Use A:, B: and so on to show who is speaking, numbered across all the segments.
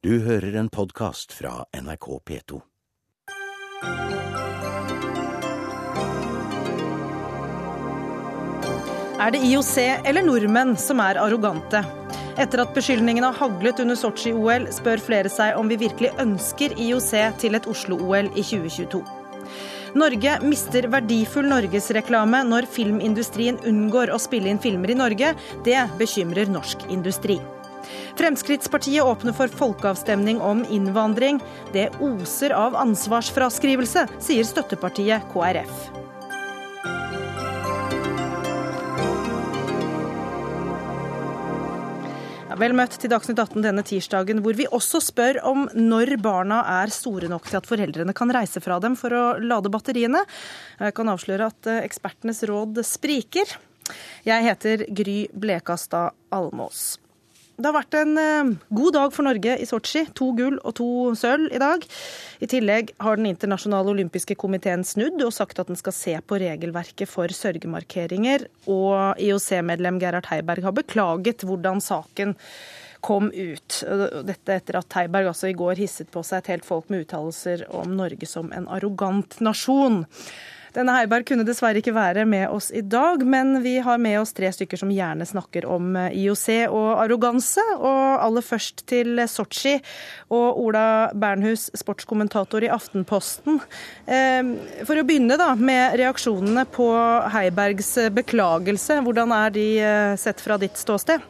A: Du hører en podkast fra NRK P2.
B: Er det IOC eller nordmenn som er arrogante? Etter at beskyldningene har haglet under Sotsji-OL, spør flere seg om vi virkelig ønsker IOC til et Oslo-OL i 2022. Norge mister verdifull norgesreklame når filmindustrien unngår å spille inn filmer i Norge. Det bekymrer norsk industri. Fremskrittspartiet åpner for folkeavstemning om innvandring. Det oser av ansvarsfraskrivelse, sier støttepartiet KrF. Vel møtt til Dagsnytt 18 denne tirsdagen, hvor vi også spør om når barna er store nok til at foreldrene kan reise fra dem for å lade batteriene. Jeg kan avsløre at eh, ekspertenes råd spriker. Jeg heter Gry Blekastad Almås. Det har vært en eh, god dag for Norge i Sotsji. To gull og to sølv i dag. I tillegg har Den internasjonale olympiske komiteen snudd og sagt at den skal se på regelverket for sørgemarkeringer. Og IOC-medlem Gerhard Heiberg har beklaget hvordan saken kom ut. Dette etter at Heiberg altså i går hisset på seg et helt folk med uttalelser om Norge som en arrogant nasjon. Denne Heiberg kunne dessverre ikke være med oss i dag, men vi har med oss tre stykker som gjerne snakker om eh, IOC og arroganse. Og aller først til Sotsji og Ola Bernhus, sportskommentator i Aftenposten. Eh, for å begynne da med reaksjonene på Heibergs beklagelse. Hvordan er de eh, sett fra ditt ståsted?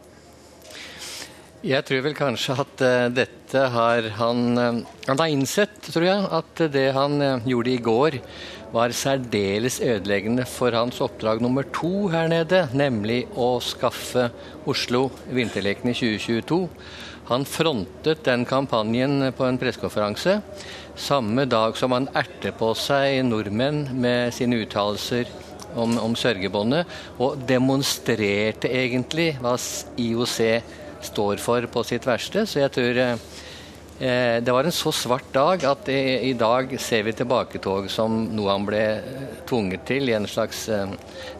C: Jeg tror vel kanskje at dette har han Han har innsett, tror jeg, at det han gjorde i går, var særdeles ødeleggende for hans oppdrag nummer to her nede, nemlig å skaffe Oslo vinterlekene i 2022. Han frontet den kampanjen på en pressekonferanse samme dag som han erter på seg nordmenn med sine uttalelser om, om sørgebåndet, og demonstrerte egentlig hva IOC står for på sitt verste. Så jeg tror Eh, det var en så svart dag at i dag ser vi tilbaketog som noe han ble eh, tvunget til i en slags eh,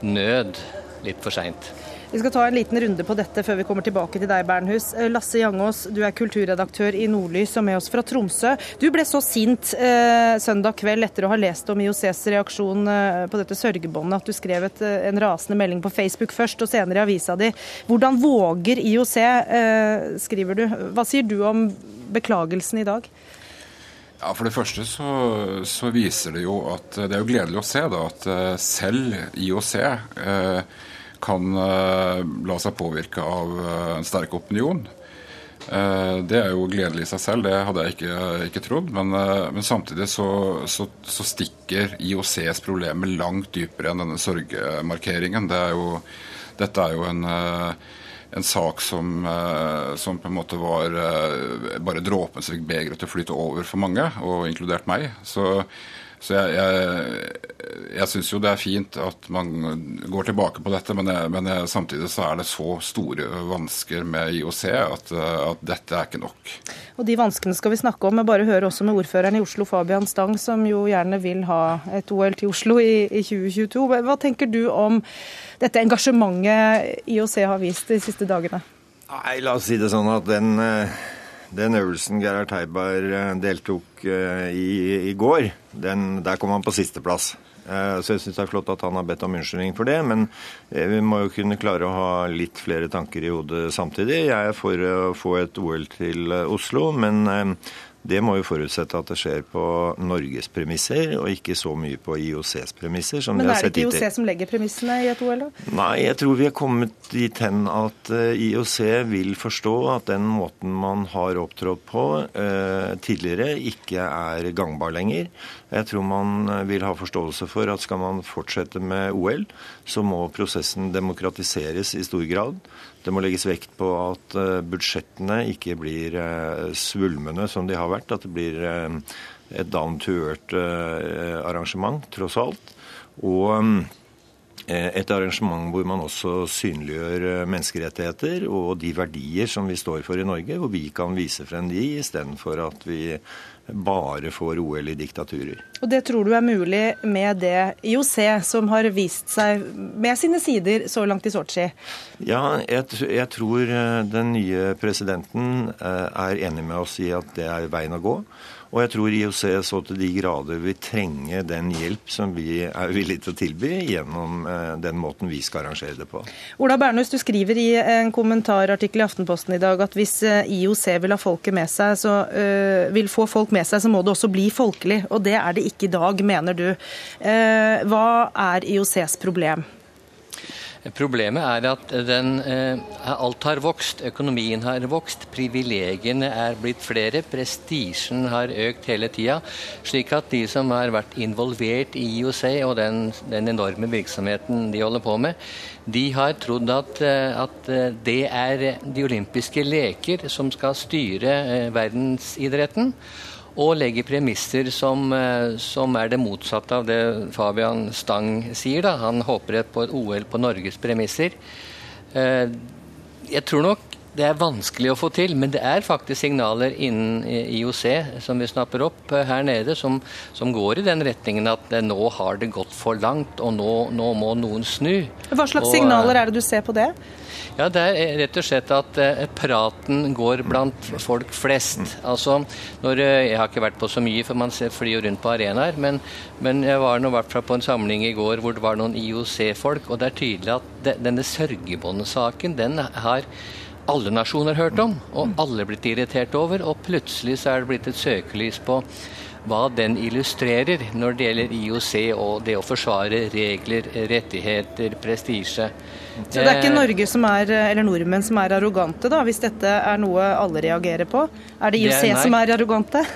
C: nød litt for seint.
B: Vi skal ta en liten runde på dette før vi kommer tilbake til deg, Bernhus. Lasse Jangås, du er kulturredaktør i Nordlys og med oss fra Tromsø. Du ble så sint eh, søndag kveld etter å ha lest om IOCs reaksjon eh, på dette sørgebåndet at du skrev et, en rasende melding på Facebook først og senere i avisa di. Hvordan våger IOC, eh, skriver du. Hva sier du om beklagelsen i dag?
D: Ja, For det første så, så, viser det jo at Det er jo gledelig å se da, at eh, selv IOC eh, kan eh, la seg påvirke av eh, en sterk opinion. Eh, det er jo gledelig i seg selv, det hadde jeg ikke, ikke trodd. Men, men samtidig så, så, så, stikker IOCs problemer langt dypere enn denne sorgmarkeringen. Det er jo, dette er jo en en sak som, som, på en måte var bare dråpen som fikk begeret til å flyte over for mange, og inkludert meg. Så, så jeg, jeg, jeg syns jo det er fint at man går tilbake på dette, men, jeg, men samtidig så er det så store vansker med IOC at, at, dette er ikke nok.
B: Og De vanskene skal vi snakke om, men bare høre også med ordføreren i Oslo, Fabian Stang, som jo gjerne vil ha et OL til Oslo i, i 2022. Hva tenker du om dette engasjementet IOC har vist de siste dagene?
E: Nei, La oss si det sånn at den, eh, den øvelsen Gerhard Teiber eh, deltok eh, i i går, den, der kom han på sisteplass. Så jeg syns det er flott at han har bedt om unnskyldning for det, men vi må jo kunne klare å ha litt flere tanker i hodet samtidig. Jeg er for å få et OL til Oslo, men det må jo forutsette at det skjer på Norges premisser, og ikke så mye på IOCs premisser.
B: Men er det ikke IOC som legger premissene i et OL, da?
E: Nei, jeg tror vi er kommet dit hen at eh, IOC vil forstå at den måten man har opptrådt på eh, tidligere, ikke er gangbar lenger. Jeg tror man eh, vil ha forståelse for at skal man fortsette med OL, så må prosessen demokratiseres i stor grad. Det må legges vekt på at eh, budsjettene ikke blir eh, svulmende som de har vært. At det blir eh, et down to earth arrangement, tross alt. Og et arrangement hvor man også synliggjør menneskerettigheter og de verdier som vi står for i Norge, hvor vi kan vise frem de, istedenfor at vi bare får OL i diktaturer.
B: Og Det tror du er mulig med det IOC, som har vist seg med sine sider så langt i Sotsji?
E: Ja, jeg, jeg, tror eh, den nye presidenten eh, er enig med oss i at det er veien å gå. Og jeg tror IOC så til de grader vil trenge den hjelp som vi er villige til å tilby gjennom eh, den måten vi skal arrangere det på.
B: Ola Bernhus, du skriver i en kommentarartikkel i Aftenposten i dag at hvis eh, IOC vil ha folket med seg, så øh, vil få folk med seg, så må det også bli folkelig. Og det er det ikke i dag, mener du. Uh, hva er IOCs problem?
C: Problemet er at den, eh, alt har vokst. Økonomien har vokst, privilegiene er blitt flere, prestisjen har økt hele tida. Slik at de som har vært involvert i IOC og den, den enorme virksomheten de holder på med, de har trodd at, eh, at, eh, det er de olympiske leker som skal styre verdensidretten og legger premisser som, eh, som, er det motsatte av det Fabian Stang sier. Da. Han håper på et OL på Norges premisser. Eh, jeg tror nok det er vanskelig å få til, men det er faktisk signaler innen IOC som vi snapper opp eh, her nede, som, som går i den retningen at nå har det gått for langt, og nå, nå må noen snu.
B: Hva slags og, signaler er det du ser på det?
C: Ja, Det er rett og slett at eh, praten går blant folk flest. Altså, når, eh, Jeg har ikke vært på så mye, for man flyr jo rundt på arenaer. Men, men jeg var nå hvert på en samling i går hvor det var noen IOC-folk. Og det er tydelig at denne sørgebåndsaken, den har alle nasjoner hørt om, og alle blitt irritert over. Og plutselig så er det blitt et søkelys på hva den illustrerer når det gjelder IOC og det å forsvare regler, rettigheter, prestisje.
B: Så det er ikke Norge som er, eller nordmenn som er arrogante, da, hvis dette er noe alle reagerer på? Er det IOC det er, som er arrogante?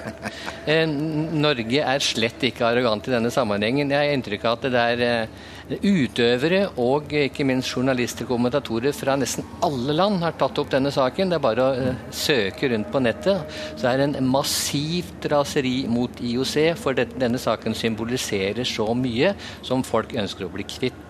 C: Eh, Norge er slett ikke arrogant i denne sammenhengen. Jeg har inntrykk av at det er eh, utøvere og ikke minst journalister og kommentatorer fra nesten alle land har tatt opp denne saken. Det er bare å uh, søke rundt på nettet. Så det er en massivt raseri mot IOC, for denne saken symboliserer så mye som folk ønsker å bli kvitt.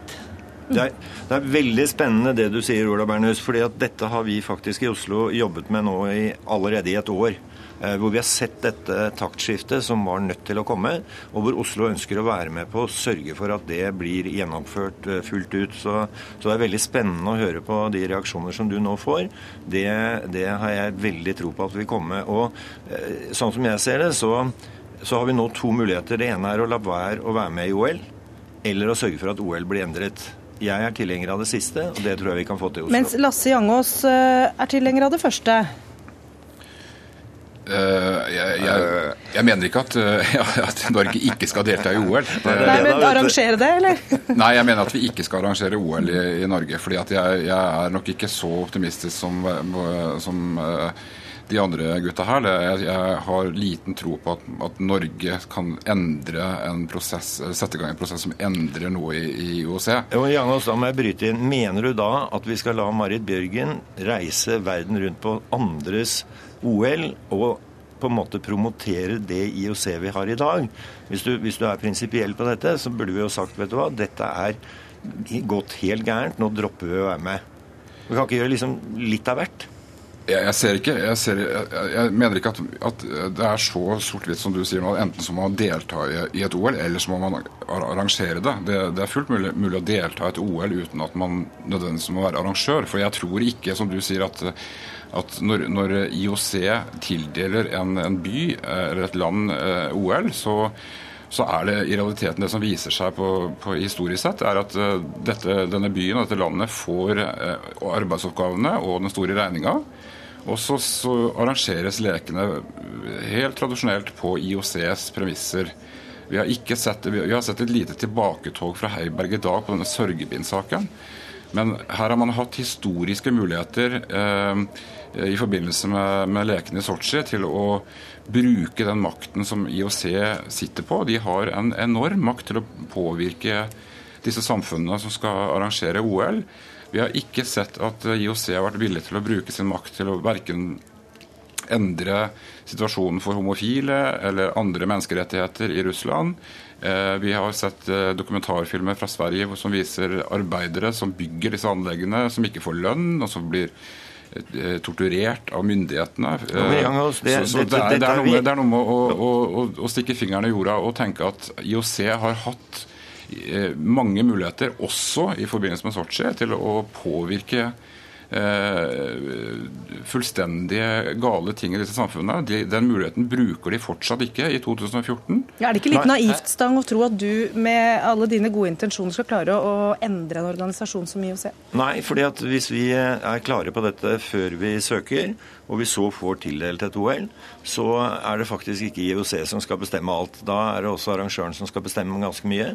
E: Det er, det er, veldig spennende det du sier, Ola Bernhus. fordi at dette har vi faktisk i Oslo jobbet med nå i, allerede i et år. Eh, hvor vi har sett dette taktskiftet som var nødt til å komme, og hvor Oslo ønsker å være med på å sørge for at det blir gjennomført eh, fullt ut. Så, så det er veldig spennende å høre på de reaksjoner som du nå får. Det, det har jeg veldig tro på at vil komme. Og eh, sånn som jeg ser det, så, så har vi nå to muligheter. Det ene er å la være å være med i OL, eller å sørge for at OL blir endret. Jeg er tilhenger av det siste, og det tror jeg vi kan få til i Oslo.
B: Mens Lasse Jangås er tilhenger av det første.
D: Uh, jeg, jeg, jeg, mener ikke at, uh, at, Norge ikke skal delta i OL.
B: Nei, men Arrangere det, eller?
D: Nei, jeg mener at vi ikke skal arrangere OL i, i Norge. fordi jeg, jeg, er nok ikke så optimistisk som, som de andre gutta her. Jeg, jeg har liten tro på at, at, Norge kan endre en prosess, sette i gang en prosess som endrer noe i, i IOC.
E: Jo, Jangås, da må jeg bryte inn. Mener du da at vi skal la Marit Bjørgen reise verden rundt på andres OL og på en måte promotere det IOC vi har i dag? Hvis du, hvis du er prinsipiell på dette, så burde vi jo sagt vet du hva, dette er gått helt gærent, nå dropper vi å være med. Vi kan ikke gjøre liksom litt av hvert.
D: Jeg, jeg, ser ikke, jeg, ser, jeg, jeg mener ikke at, at, det er så sort-hvitt som du sier nå. Enten så må man delta i, i, et OL, eller så må man arrangere det. Det, det er fullt mulig, mulig, å delta i et OL uten at man nødvendigvis må være arrangør. For jeg tror ikke, som du sier, at, at når, når, IOC tildeler en, en, by eh, eller et land eh, OL, så så er det i realiteten det som viser seg på, på historisk sett, er at uh, dette, denne byen og dette landet får arbeidsoppgavene og den store regninga. Og så, arrangeres lekene helt tradisjonelt på IOCs premisser. Vi har, sett, vi har sett et lite tilbaketog fra Heiberg i dag på denne sørgebindsaken. Men her har man hatt historiske muligheter eh, i forbindelse med, med lekene i Sotsji til å bruke den makten som IOC sitter på. De har en enorm makt til å påvirke disse samfunnene som skal arrangere OL. Vi har ikke sett at IOC har vært villig til å bruke sin makt til å verken endre situasjonen for homofile eller andre menneskerettigheter i Russland. Eh, vi har sett eh, dokumentarfilmer fra Sverige som viser arbeidere som bygger disse anleggene, som ikke får lønn, og som blir eh, torturert av myndighetene. det, er noe med å, å, å, å stikke fingeren i jorda og tenke at IOC har hatt mange muligheter, også i forbindelse med Sotsji, til å påvirke Eh, fullstendig gale ting i disse samfunnene. De, den muligheten bruker de fortsatt ikke i 2014.
B: Ja, er det ikke litt naivt Stang, å tro at du med alle dine gode intensjoner skal klare å endre en organisasjon som IOC?
E: Nei, fordi at hvis vi er klare på dette før vi søker, og vi så får tildelt et OL, så er det faktisk ikke IOC som skal bestemme alt. Da er det også arrangøren som skal bestemme ganske mye.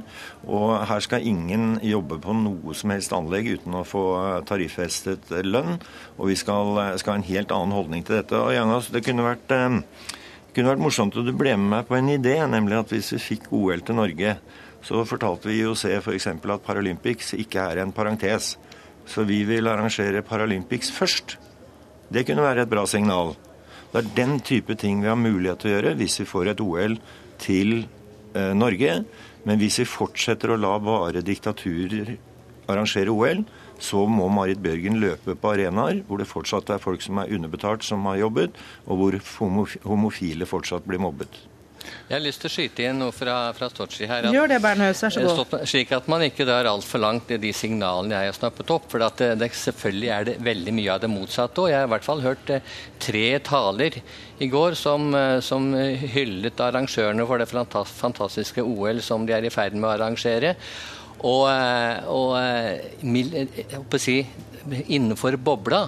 E: Og her skal ingen jobbe på noe som helst anlegg uten å få tariffestet lønn. Og vi skal, skal ha en helt annen holdning til dette. Og Jangas, det kunne vært, eh, kunne vært morsomt om du ble med meg på en idé, nemlig at hvis vi fikk OL til Norge, så fortalte vi IOC f.eks. at Paralympics ikke er en parentes. Så vi vil arrangere Paralympics først. Det kunne være et bra signal. Det er den type ting vi har mulighet til å gjøre hvis vi får et OL til eh, Norge. Men hvis vi fortsetter å la bare diktaturer arrangere OL, så må Marit Bjørgen løpe på arenaer hvor det fortsatt er folk som er underbetalt, som har jobbet, og hvor homofile fortsatt blir mobbet.
C: Jeg har lyst til å skyte inn noe fra, fra Sotsji her. At,
B: Gjør det, Bernhaus. Vær så god.
C: Slik at man ikke drar altfor langt i de signalene jeg har snappet opp. For det, det, selvfølgelig er det veldig mye av det motsatte òg. Jeg har i hvert fall hørt eh, tre taler i går som, eh, som, hyllet arrangørene for det fantastiske OL som de er i ferd med å arrangere. Og, eh, og jeg, si, innenfor bobla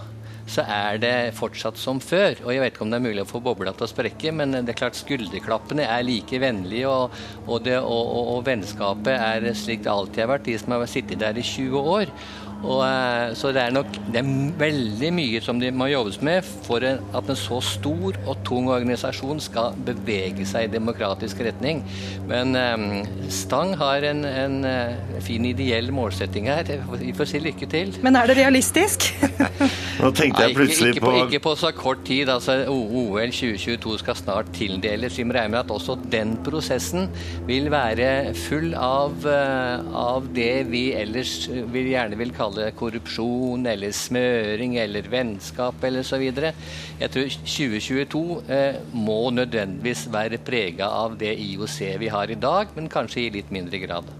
C: så er det fortsatt som før. Og jeg vet ikke om det er mulig å få bobla til å sprekke, men det er klart skulderklappene er like vennlige, og, og, det, og, og vennskapet er slik det alltid har vært, de som har sittet der i 20 år. Og, eh, så det er nok det er veldig mye som de må jobbes med for at en så stor og tung organisasjon skal bevege seg i demokratisk retning. Men um, Stang har en, en uh, fin ideell målsetting her. Vi får si lykke til.
B: Men er det realistisk?
E: Nå tenkte jeg plutselig
C: Nei, ikke, ikke, på, ikke, på, så kort tid. altså OL 2022 skal snart tildeles. Vi må regne med at også den prosessen vil være full av, av det vi ellers vil gjerne vil kalle kalle korrupsjon eller smøring eller vennskap eller så videre. Jeg tror 2022 eh, må nødvendigvis være prega av det IOC vi har i dag, men kanskje i litt mindre grad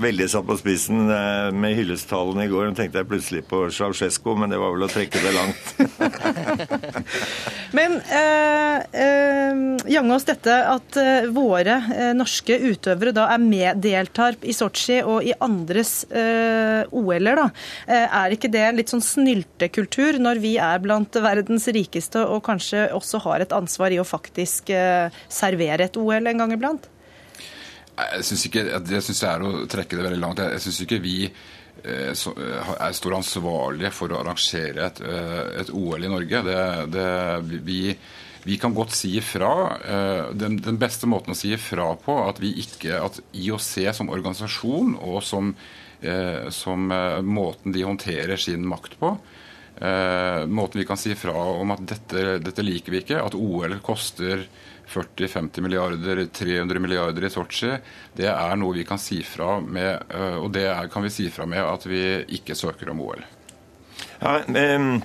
E: veldig satt på spissen eh, med hyllesttalen i går. Nå tenkte jeg plutselig på Ceaucescu, men det var vel å trekke det langt.
B: men eh, eh, Jangås, dette at eh, våre eh, norske utøvere da er med, deltar i Sotsji og i andres eh, OL-er, da, er ikke det litt sånn snyltekultur når vi er blant verdens rikeste og kanskje også har et ansvar i å faktisk servere et OL en gang iblant?
D: Jeg syns ikke Det synes jeg er å trekke det veldig langt. Jeg, jeg syns ikke vi eh, eh, er står ansvarlige for å arrangere et, eh, et OL i Norge. Det, det, vi, vi, kan godt si ifra. Den, den, beste måten å si ifra på at vi ikke, at IOC som organisasjon og som, som måten de håndterer sin makt på, måten vi kan si ifra om at dette, dette liker vi ikke, at OL koster 40-50 milliarder, 300 milliarder i Sotsji, det er noe vi kan si fra med, øh, og det er, kan vi si fra med at vi ikke søker om OL.
E: Ja, um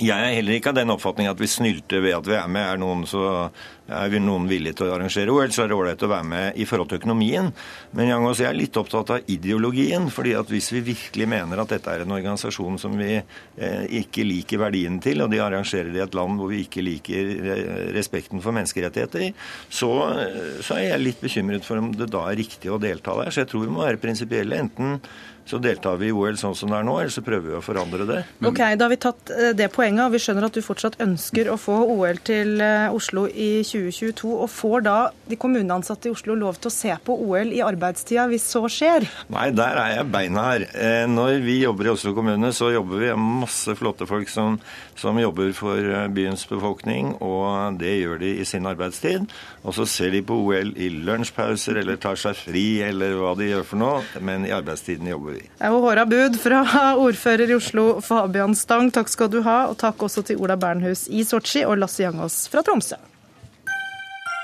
E: jeg er heller ikke av den oppfatning at vi snylter ved at vi er med. Er noen, så er noen villige til å arrangere OL, så er det ålreit å være med i forhold til økonomien. Men jeg er litt opptatt av ideologien. fordi at hvis vi virkelig mener at dette er en organisasjon som vi eh, ikke liker verdien til, og de arrangerer det i et land hvor vi ikke liker eh, respekten for menneskerettigheter, så, eh, så er jeg litt bekymret for om det da er riktig å delta der. Så jeg tror vi må være prinsipielle. enten så deltar vi i OL sånn som det er nå, eller så prøver vi å forandre det.
B: Ok, Da har vi tatt eh, det poenget, og vi skjønner at du fortsatt ønsker å få OL til eh, Oslo i 2022. og Får da de kommuneansatte i Oslo lov til å se på OL i arbeidstida, hvis så skjer?
E: Nei, der er jeg beina her. Eh, når vi jobber i Oslo kommune, så jobber vi med masse flotte folk som, som jobber for byens befolkning, og det gjør de i sin arbeidstid. Og så ser de på OL i lunsjpauser eller tar seg fri eller hva de gjør for noe, men i arbeidstiden jobber vi dit.
B: Det er håra bud fra ordfører i Oslo, Fabian Stang. Takk skal du ha. Og takk også til Ola Bernhus i Sotsji og Lasse Jangås fra Tromsø.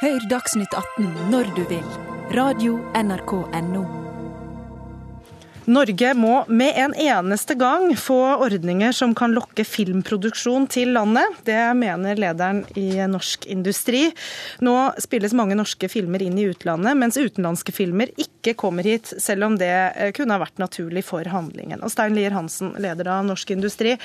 F: Hør Dagsnytt 18 når du vil. Radio NRK Radio.nrk.no.
B: Norge må med en eneste gang få ordninger som kan lokke filmproduksjon til landet. Det mener lederen i Norsk Industri. Nå spilles mange norske filmer inn i utlandet, mens utenlandske filmer ikke kommer hit, selv om det kunne ha vært naturlig for handlingen. Og Stein Lier Hansen, leder av Norsk Industri.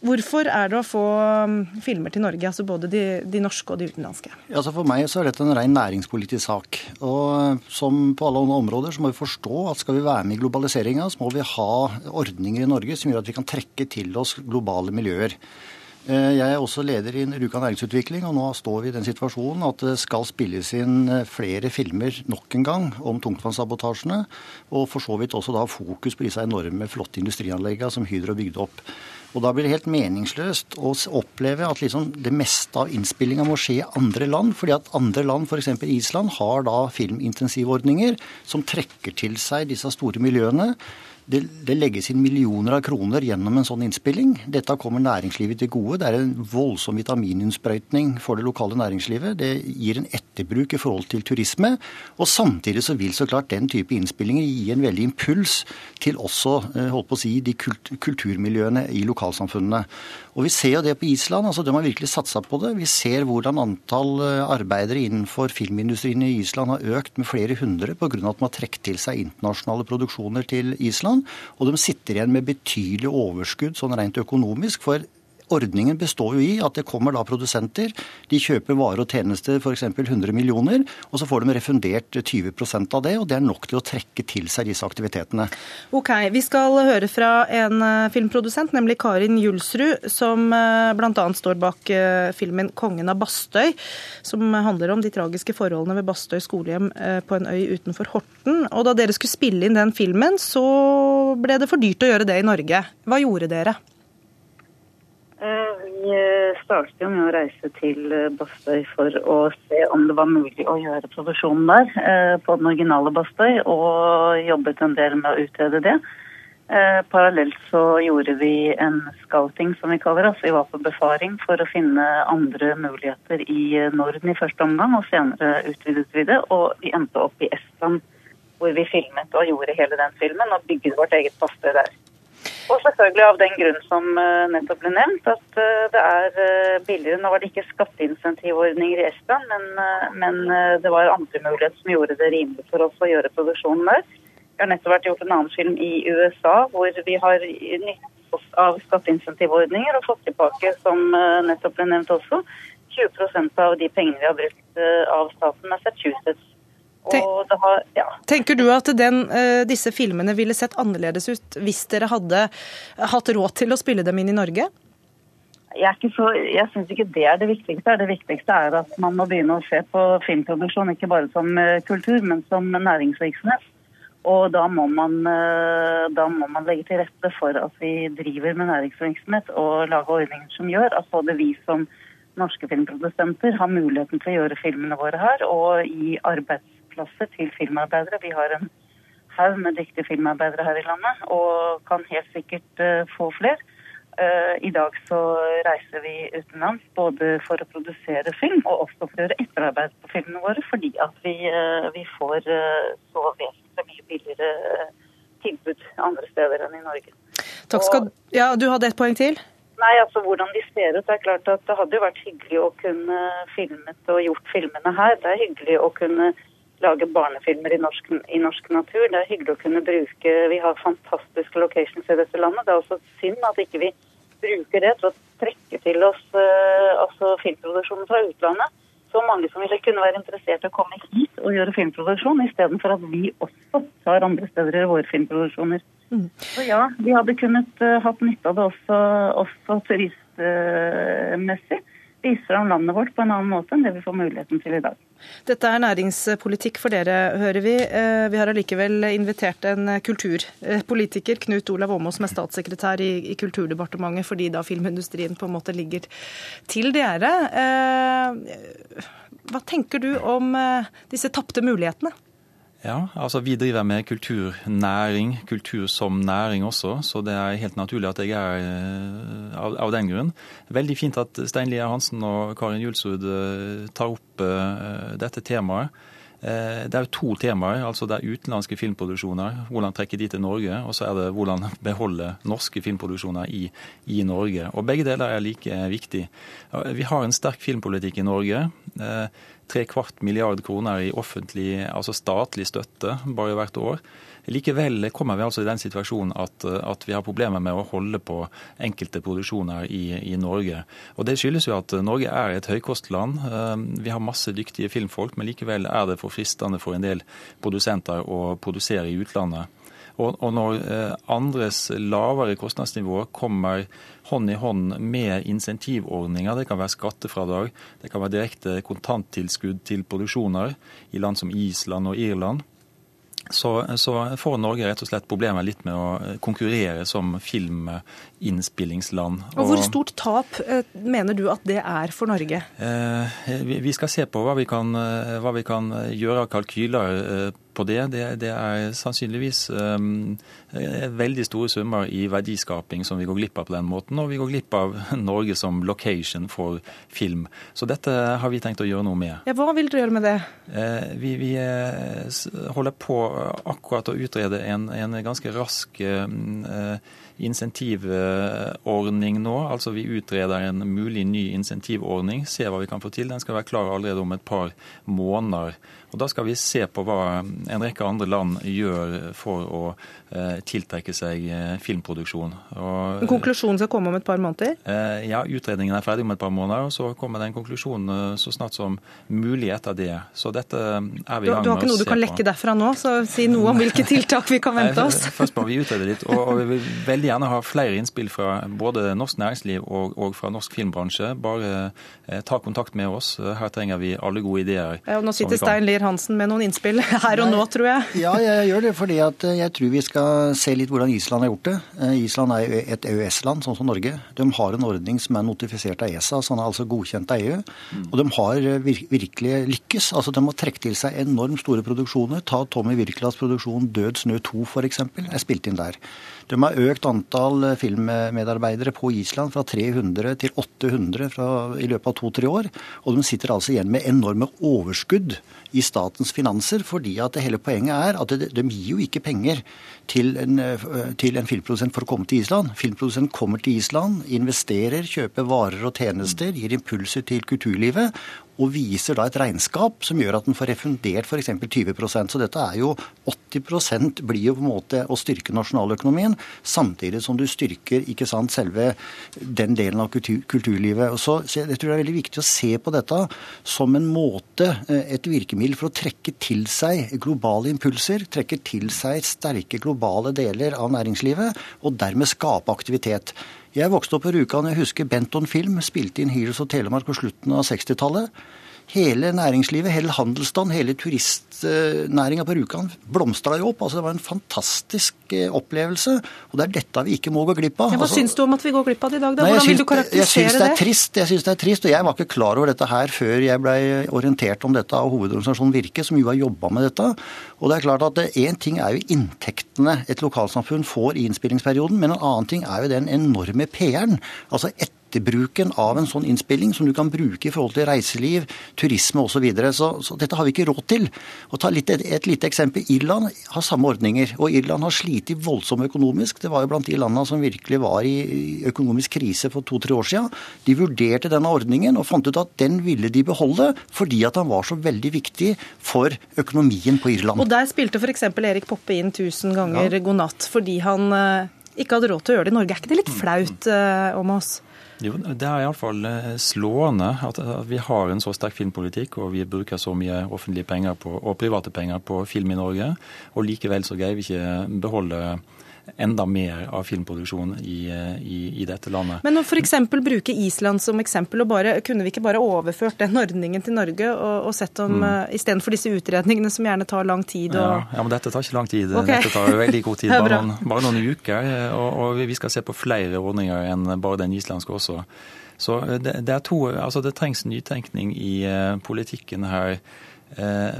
B: Hvorfor er det å få um, filmer til Norge, altså både de, de norske og de utenlandske?
G: Altså for meg så er dette en ren næringspolitisk sak. Og eh, som på alle områder så må vi forstå at skal vi være med i globaliseringa, så må vi ha ordninger i Norge som gjør at vi kan trekke til oss globale miljøer. Eh, jeg er også leder i Ruka næringsutvikling, og nå står vi i den situasjonen at det skal spilles inn eh, flere filmer nok en gang om tungtvannssabotasjene, og for så vidt også da fokus på disse enorme, flotte industrianleggene som Hydro bygde opp. Og Da blir det helt meningsløst å oppleve at liksom det meste av innspillinga må skje i andre land. fordi at andre land, f.eks. Island, har da filmintensivordninger som trekker til seg disse store miljøene det, det, legges inn millioner av kroner gjennom en sånn innspilling. Dette kommer næringslivet til gode. Det er en voldsom vitamininnsprøytning for det lokale næringslivet. Det gir en etterbruk i forhold til turisme. Og samtidig så vil så klart den type innspillinger gi en veldig impuls til også eh, holdt på å si, de kulturmiljøene i lokalsamfunnene. Og Vi ser jo det på Island. altså De har virkelig satsa på det. Vi ser hvordan antall eh, arbeidere innenfor filmindustrien i Island har økt med flere hundre pga. at man har trukket til seg internasjonale produksjoner til Island. Og de sitter igjen med betydelig overskudd sånn rent økonomisk. for Ordningen består jo i at det kommer da produsenter. De kjøper varer og tjenester f.eks. 100 millioner, og så får de refundert 20% av det. Og det er nok til å trekke til seg disse aktivitetene.
B: Ok, Vi skal høre fra en eh, filmprodusent, nemlig Karin Julsrud, som eh, bl.a. står bak eh, filmen 'Kongen av Bastøy', som handler om de tragiske forholdene ved Bastøy skolehjem på en øy utenfor Horten. Og da dere skulle spille inn den filmen, så ble det for dyrt å gjøre det i Norge. Hva gjorde dere?
H: Eh, eh, startet med å reise til eh, Bastøy for å se om det var mulig å gjøre produksjonen der på den originale Bastøy, og jobbet en del med å utrede det. Parallelt så gjorde vi en scouting, som vi kaller det. Altså vi var på befaring for å finne andre muligheter i Norden i første omgang, og senere utvidet vi det. Og vi endte opp i Estland, hvor vi filmet og gjorde hele den filmen, og bygget vårt eget Bastøy der. Og selvfølgelig av den grunn som eh, nettopp ble nevnt, at eh, det er eh, billigere. Nå var det ikke skatteinsentivordninger i Estland, men, men, det var andre muligheter som gjorde det rimelig for oss å gjøre produksjonen der. Vi har nettopp vært gjort en annen film i USA hvor vi har nytt oss av skatteinsentivordninger og fått tilbake, som nettopp ble nevnt også, 20% av de pengene vi har brukt av staten Massachusetts har, ja.
B: Tenker du at den, eh, disse filmene ville sett annerledes ut hvis dere hadde hatt råd til å spille dem inn i Norge?
H: Jeg, jeg syns ikke det er det viktigste. Det viktigste er at man må begynne å se på filmproduksjon ikke bare som eh, kultur, men som næringsvirksomhet. Og da må, man, eh, da må man legge til rette for at vi driver med næringsvirksomhet og lage ordninger som gjør at både vi som norske filmprodusenter har muligheten til å gjøre filmene våre her, og gi arbeids arbeidsplasser til filmarbeidere. Vi har en haug med dyktige filmarbeidere her i landet, og kan helt sikkert uh, få flere. Uh, I dag så reiser vi utenlands både for å produsere film og også for å gjøre etterarbeid på filmene våre, fordi at vi, uh, vi får så vesentlig mye billigere tilbud andre steder enn i Norge.
B: Takk skal, ja, Du hadde et poeng til?
H: Nei, altså Hvordan de ser ut. Det er klart at det hadde jo vært hyggelig å kunne filmet og gjort filmene her. Det er hyggelig å kunne lage barnefilmer i norsk, i norsk, natur. Det er hyggelig å kunne bruke Vi har fantastiske locations i dette landet. Det er også synd at ikke vi bruker det til å trekke til oss uh, altså filmproduksjonen fra utlandet. Så mange som ville kunne være interessert i å komme hit og gjøre filmproduksjon, istedenfor at vi også tar andre steder i våre filmproduksjoner. Mm. Så ja, vi hadde kunnet uh, hatt nytte av det også, også turistmessig. Uh, vise fram landet vårt på en annen måte enn det vi får muligheten til i dag.
B: Dette er næringspolitikk for dere, hører vi. Eh, vi har allikevel invitert en kulturpolitiker, Knut Olav Åmås, som er statssekretær i Kulturdepartementet, fordi da filmindustrien på en måte ligger til dere. Eh, hva tenker du om eh, disse tapte mulighetene?
I: Ja, altså vi driver med kulturnæring, kultur som næring også, så det er helt naturlig at jeg er eh, av, av den grunn. Veldig fint at Stein Lier Hansen og Karin Julsrud eh, tar opp uh, dette temaet. Uh, det er jo to temaer. altså Det er utenlandske filmproduksjoner, hvordan trekke de til Norge, og så er det hvordan beholde norske filmproduksjoner i, i Norge. Og Begge deler er like viktig. Vi har en sterk filmpolitikk i Norge. Uh, tre kvart milliard kroner i offentlig, altså statlig støtte bare hvert år. Likevel kommer vi altså i den situasjonen at, at vi har problemer med å holde på enkelte produksjoner i, i, Norge. Og Det skyldes jo at Norge er et høykostland. Eh, vi har masse dyktige filmfolk, men likevel er det for fristende for en del produsenter å produsere i utlandet. Og, og når eh, andres lavere kostnadsnivå kommer hånd i hånd med insentivordninger, det kan være skattefradrag, det kan være direkte kontanttilskudd til produksjoner i land som Island og Irland, så, så, får Norge rett og slett problemer litt med å konkurrere som filminnspillingsland.
B: Og Hvor stort tap eh, mener du at det er for Norge?
I: Eh, vi skal se på hva vi kan, hva vi kan gjøre av kalkyler på det, det, det er sannsynligvis um, veldig store summer i verdiskaping som vi går glipp av på den måten. Og vi går glipp av Norge som location for film. Så dette har vi tenkt å gjøre noe med.
B: Ja, Hva vil dere gjøre med det?
I: Uh, vi, vi uh, holder på akkurat å utrede en, en ganske rask eh, insentivordning nå. Altså Vi utreder en mulig ny insentivordning, ser hva vi kan få til. Den skal være klar allerede om et par måneder. Og Da skal vi se på hva en rekke andre land gjør for å eh, tiltrekke seg eh, filmproduksjon.
B: Og, konklusjonen skal komme om et par måneder?
I: Eh, ja, utredningen er ferdig om et par måneder. og Så kommer det en konklusjon så snart som mulig etter det. Så dette er vi i gang med å se på.
B: Du har ikke noe du kan lekke derfra nå, så si noe om hvilke tiltak vi kan vente oss.
I: Først må vi utrede litt. Og, vi vil veldig gjerne ha flere innspill fra både norsk næringsliv og, og fra norsk filmbransje. Bare ta kontakt med oss. Her trenger vi alle gode ideer.
B: Ja, og nå sitter Stein Lier Hansen med noen innspill her og nå, tror jeg.
G: Ja, jeg gjør det. fordi eh, jeg tror vi skal se litt hvordan Island har gjort det. Eh, Island er jo et EØS-land, sånn som Norge. De har en ordning som er notifisert av ESA, som er altså godkjent av EU. Og de har eh, virkelig lykkes. Altså, De har trukket til seg enormt store produksjoner. Ta Tommy Wirkolas produksjon 'Død snø 2' f.eks. er spilt inn der. De har økt antall filmmedarbeidere på Island fra 300 til 800 fra, i løpet av to-tre år. Og de sitter altså igjen med enorme overskudd i statens finanser, fordi at det hele poenget er at de, de gir jo ikke penger til en, til en, filmprodusent for å komme til Island. Filmprodusent kommer til Island, investerer, kjøper varer og tjenester, gir impulser til kulturlivet og viser da et regnskap som gjør at den får refundert f.eks. 20% Så dette er jo 80 blir jo på en måte å styrke nasjonaløkonomien, samtidig som du styrker ikke sant, selve den delen av kultur, kulturlivet. Så, så jeg tror det er veldig viktig å se på dette som en måte, eh, et virkemiddel for å trekke til seg globale impulser, trekke til seg sterke globale deler av næringslivet, og dermed skape aktivitet. Jeg vokste opp på Rjukan. Jeg husker Benton Film spilte inn Heroes og Telemark på slutten av 60-tallet. Hele næringslivet, hele handelsstanden, hele turistnæringa på Rjukan blomstra jo opp. altså Det var en fantastisk eh, opplevelse. Og det er dette vi ikke må gå glipp av.
B: Ja, hva
G: altså,
B: syns du om at vi går glipp av det i dag? Da? Hvordan vil du karakterisere
G: jeg syns det? Er trist, jeg syns det er trist. Og jeg var ikke klar over dette her før jeg ble orientert om dette av hovedorganisasjonen Virke, som jo har jobba med dette. Og det er klart at én ting er jo inntektene et lokalsamfunn får i innspillingsperioden, men en annen ting er jo den enorme PR-en. Altså et etterbruken av en sånn innspilling som du kan bruke i forhold til reiseliv, turisme osv. Så, videre. så Så dette har vi ikke råd til. Og ta litt, et, et lite eksempel. Irland har samme ordninger. Og Irland har slitt voldsomt økonomisk. Det var jo blant de landene som virkelig var i økonomisk krise for to-tre år siden. De vurderte denne ordningen og fant ut at den ville de beholde fordi at den var så veldig viktig for økonomien på Irland.
B: Og der spilte f.eks. Erik Poppe inn 1000 ganger ja. god natt fordi han eh, ikke hadde råd til å gjøre det i Norge. Er ikke det litt flaut eh, om oss?
I: Jo, Det er iallfall eh, slående at, vi har en så sterk filmpolitikk og vi bruker så mye offentlige penger på, og private penger på film i Norge. Og likevel så greier vi ikke beholde enda mer av filmproduksjon i, i, i dette landet.
B: Men å f.eks. bruke Island som eksempel, og bare, kunne vi ikke bare overført den ordningen til Norge og, og sett om mm. uh, istedenfor disse utredningene som gjerne tar lang tid? Og...
I: Ja, ja, men dette tar ikke lang tid. Okay. Dette tar veldig god tid. Bare noen, bare noen uker. Og, og, vi skal se på flere ordninger enn bare den islandske også. Så det, det, to, altså det trengs nytenkning i politikken her Eh,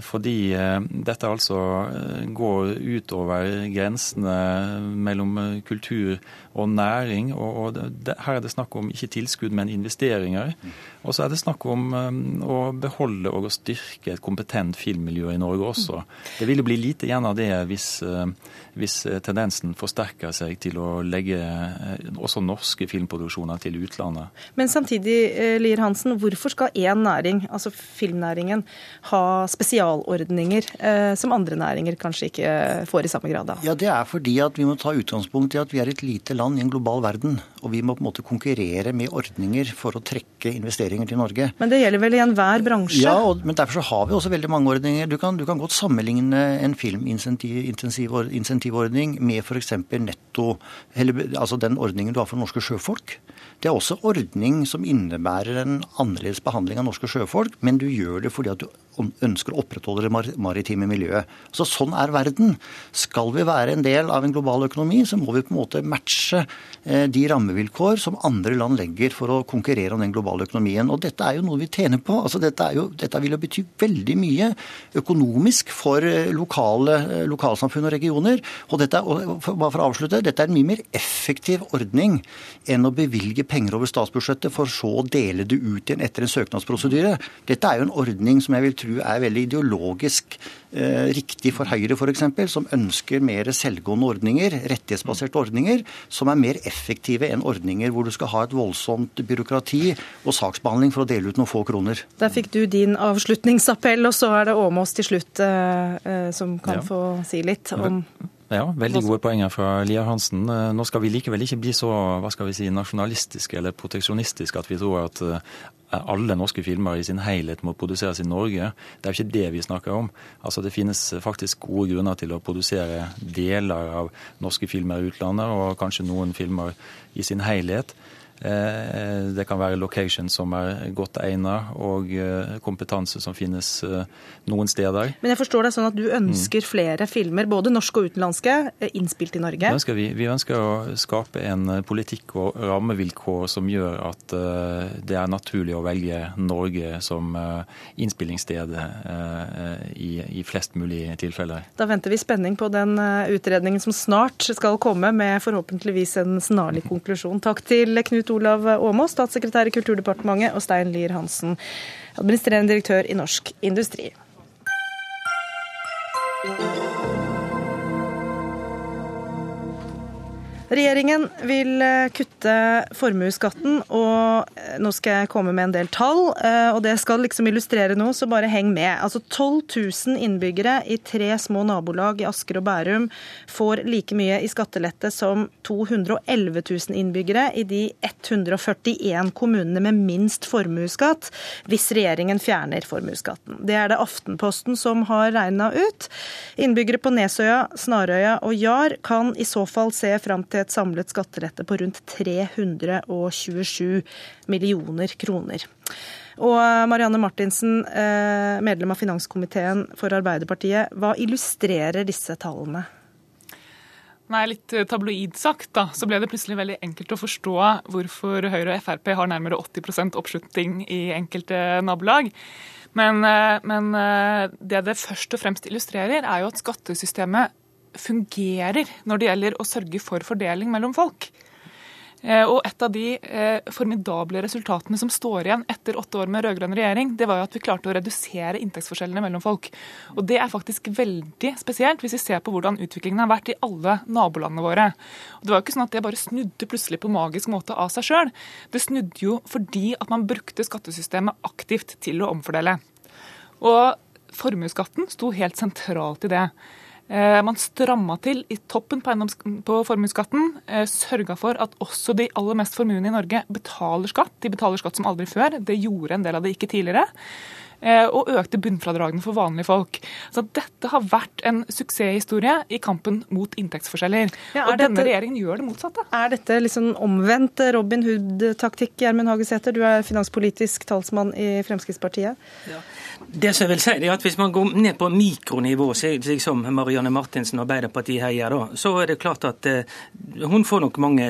I: fordi eh, dette altså eh, går utover grensene mellom kultur og næring. og Her er det snakk om ikke tilskudd, men investeringer. Og så er det snakk om å beholde og å styrke et kompetent filmmiljø i Norge også. Det vil jo bli lite igjen av det hvis, hvis tendensen forsterker seg til å legge også norske filmproduksjoner til utlandet.
B: Men samtidig, Lier Hansen, hvorfor skal én næring, altså filmnæringen, ha spesialordninger eh, som andre næringer kanskje ikke får i samme grad av?
G: Ja, Det er fordi at vi må ta utgangspunkt i at vi er et lite land i en global verden. Og vi må på en måte konkurrere med ordninger for å trekke investeringer til Norge.
B: Men det gjelder vel i enhver bransje?
G: Ja, og, men derfor så har vi også veldig mange ordninger. Du kan, du kan godt sammenligne en filminsentivordning med f.eks. netto, eller, altså den ordningen du har for norske sjøfolk. Det er også ordning som innebærer en annerledes behandling av norske sjøfolk, men du gjør det fordi at du ønsker å opprettholde det maritime miljøet. Så Sånn er verden. Skal vi være en del av en global økonomi, så må vi på en måte matche eh, de rammevilkår som andre land legger for å konkurrere om den globale økonomien. Og Dette er jo noe vi tjener på. Altså, dette, jo, dette vil jo bety veldig mye økonomisk for eh, lokale, eh, lokalsamfunn og regioner. Og dette, og bare for å avslutte, dette er en mye mer effektiv ordning enn å bevilge penger over statsbudsjettet for så å dele det ut igjen etter en søknadsprosedyre. Dette er jo en ordning som jeg vil tro er veldig ideologisk eh, riktig for Høyre f.eks., som ønsker mer selvgående ordninger, rettighetsbaserte ordninger, som er mer effektive enn ordninger hvor du skal ha et voldsomt byråkrati og saksbehandling for å dele ut noen få kroner.
B: Der fikk du din avslutningsappell, og så er det Åmås til slutt eh, eh, som kan ja. få si litt om
I: ja, veldig gode poenger fra Lier Hansen. Eh, nå skal vi likevel ikke bli så hva skal vi si, nasjonalistiske eller proteksjonistiske at vi tror at eh, alle norske filmer i sin helhet må produseres i Norge. Det er jo ikke det vi snakker om. Altså Det finnes faktisk gode grunner til å produsere deler av norske filmer i utlandet, og kanskje noen filmer i sin helhet. Eh, det kan være location som er godt egnet, og eh, kompetanse som finnes eh, noen steder.
B: Men jeg forstår det sånn at du ønsker mm. flere filmer, både norske og utenlandske, innspilt i Norge?
I: Det ønsker vi. Vi ønsker å skape en politikk og rammevilkår som gjør at det er naturlig å velge Norge som innspillingssted i, i flest mulig tilfeller.
B: Da venter vi spenning på den utredningen som snart skal komme, med forhåpentligvis en snarlig konklusjon. Takk til Knut Olav Åmås, statssekretær i Kulturdepartementet, og Stein Lier Hansen, administrerende direktør i Norsk Industri. Regjeringen vil eh, kutte formuesskatten, og eh, nå skal jeg komme med en del tall. Eh, og det skal liksom illustrere noe, så bare heng med. Altså 12 000 innbyggere i tre små nabolag i Asker og Bærum får like mye i skattelette som 211 000 innbyggere i de 141 kommunene med minst formuesskatt, hvis regjeringen fjerner formuesskatten. Det er det Aftenposten som har regna ut. Innbyggere på Nesøya, Snarøya og Jar kan i så fall se fram til et samlet skattelette på rundt 327 millioner kroner. Og Marianne Martinsen, eh, medlem av finanskomiteen for Arbeiderpartiet. Hva illustrerer disse tallene?
J: Nei, Litt eh, tabloid sagt da, så ble det plutselig veldig enkelt å forstå hvorfor Høyre og Frp har nærmere 80% oppslutning i enkelte nabolag. Men, eh, men, det det først og fremst illustrerer, er jo at skattesystemet fungerer når det gjelder å sørge for fordeling mellom folk. Eh, og Et av de eh, formidable resultatene som står igjen etter åtte år med rød-grønn regjering, det var jo at vi klarte å redusere inntektsforskjellene mellom folk. Og Det er faktisk veldig spesielt, hvis vi ser på hvordan utviklingen har vært i alle nabolandene våre. Og Det var jo ikke sånn at det bare snudde plutselig på magisk måte av seg sjøl. Det snudde jo fordi at man brukte skattesystemet aktivt til å omfordele. Og formuesskatten sto helt sentralt i det. Eh, man stramma til i toppen på, på formuesskatten. Eh, Sørga for at også de aller mest formuende i Norge betaler skatt. De betaler skatt som aldri før. Det gjorde en del av det ikke tidligere. Eh, og økte bunnfradragene for vanlige folk. Så Dette har vært en suksesshistorie i kampen mot inntektsforskjeller. Ja, og denne regjeringen gjør det motsatte.
B: Er dette liksom omvendt Robin Hood-taktikk, Gjermund Hagesæter? Du er finanspolitisk talsmann i Fremskrittspartiet. Ja.
K: Det som jeg vil si, er at Hvis man går ned på mikronivå, slik som Marianne Martinsen og Arbeiderpartiet her gjør, så er det klart at eh, hun får nok mange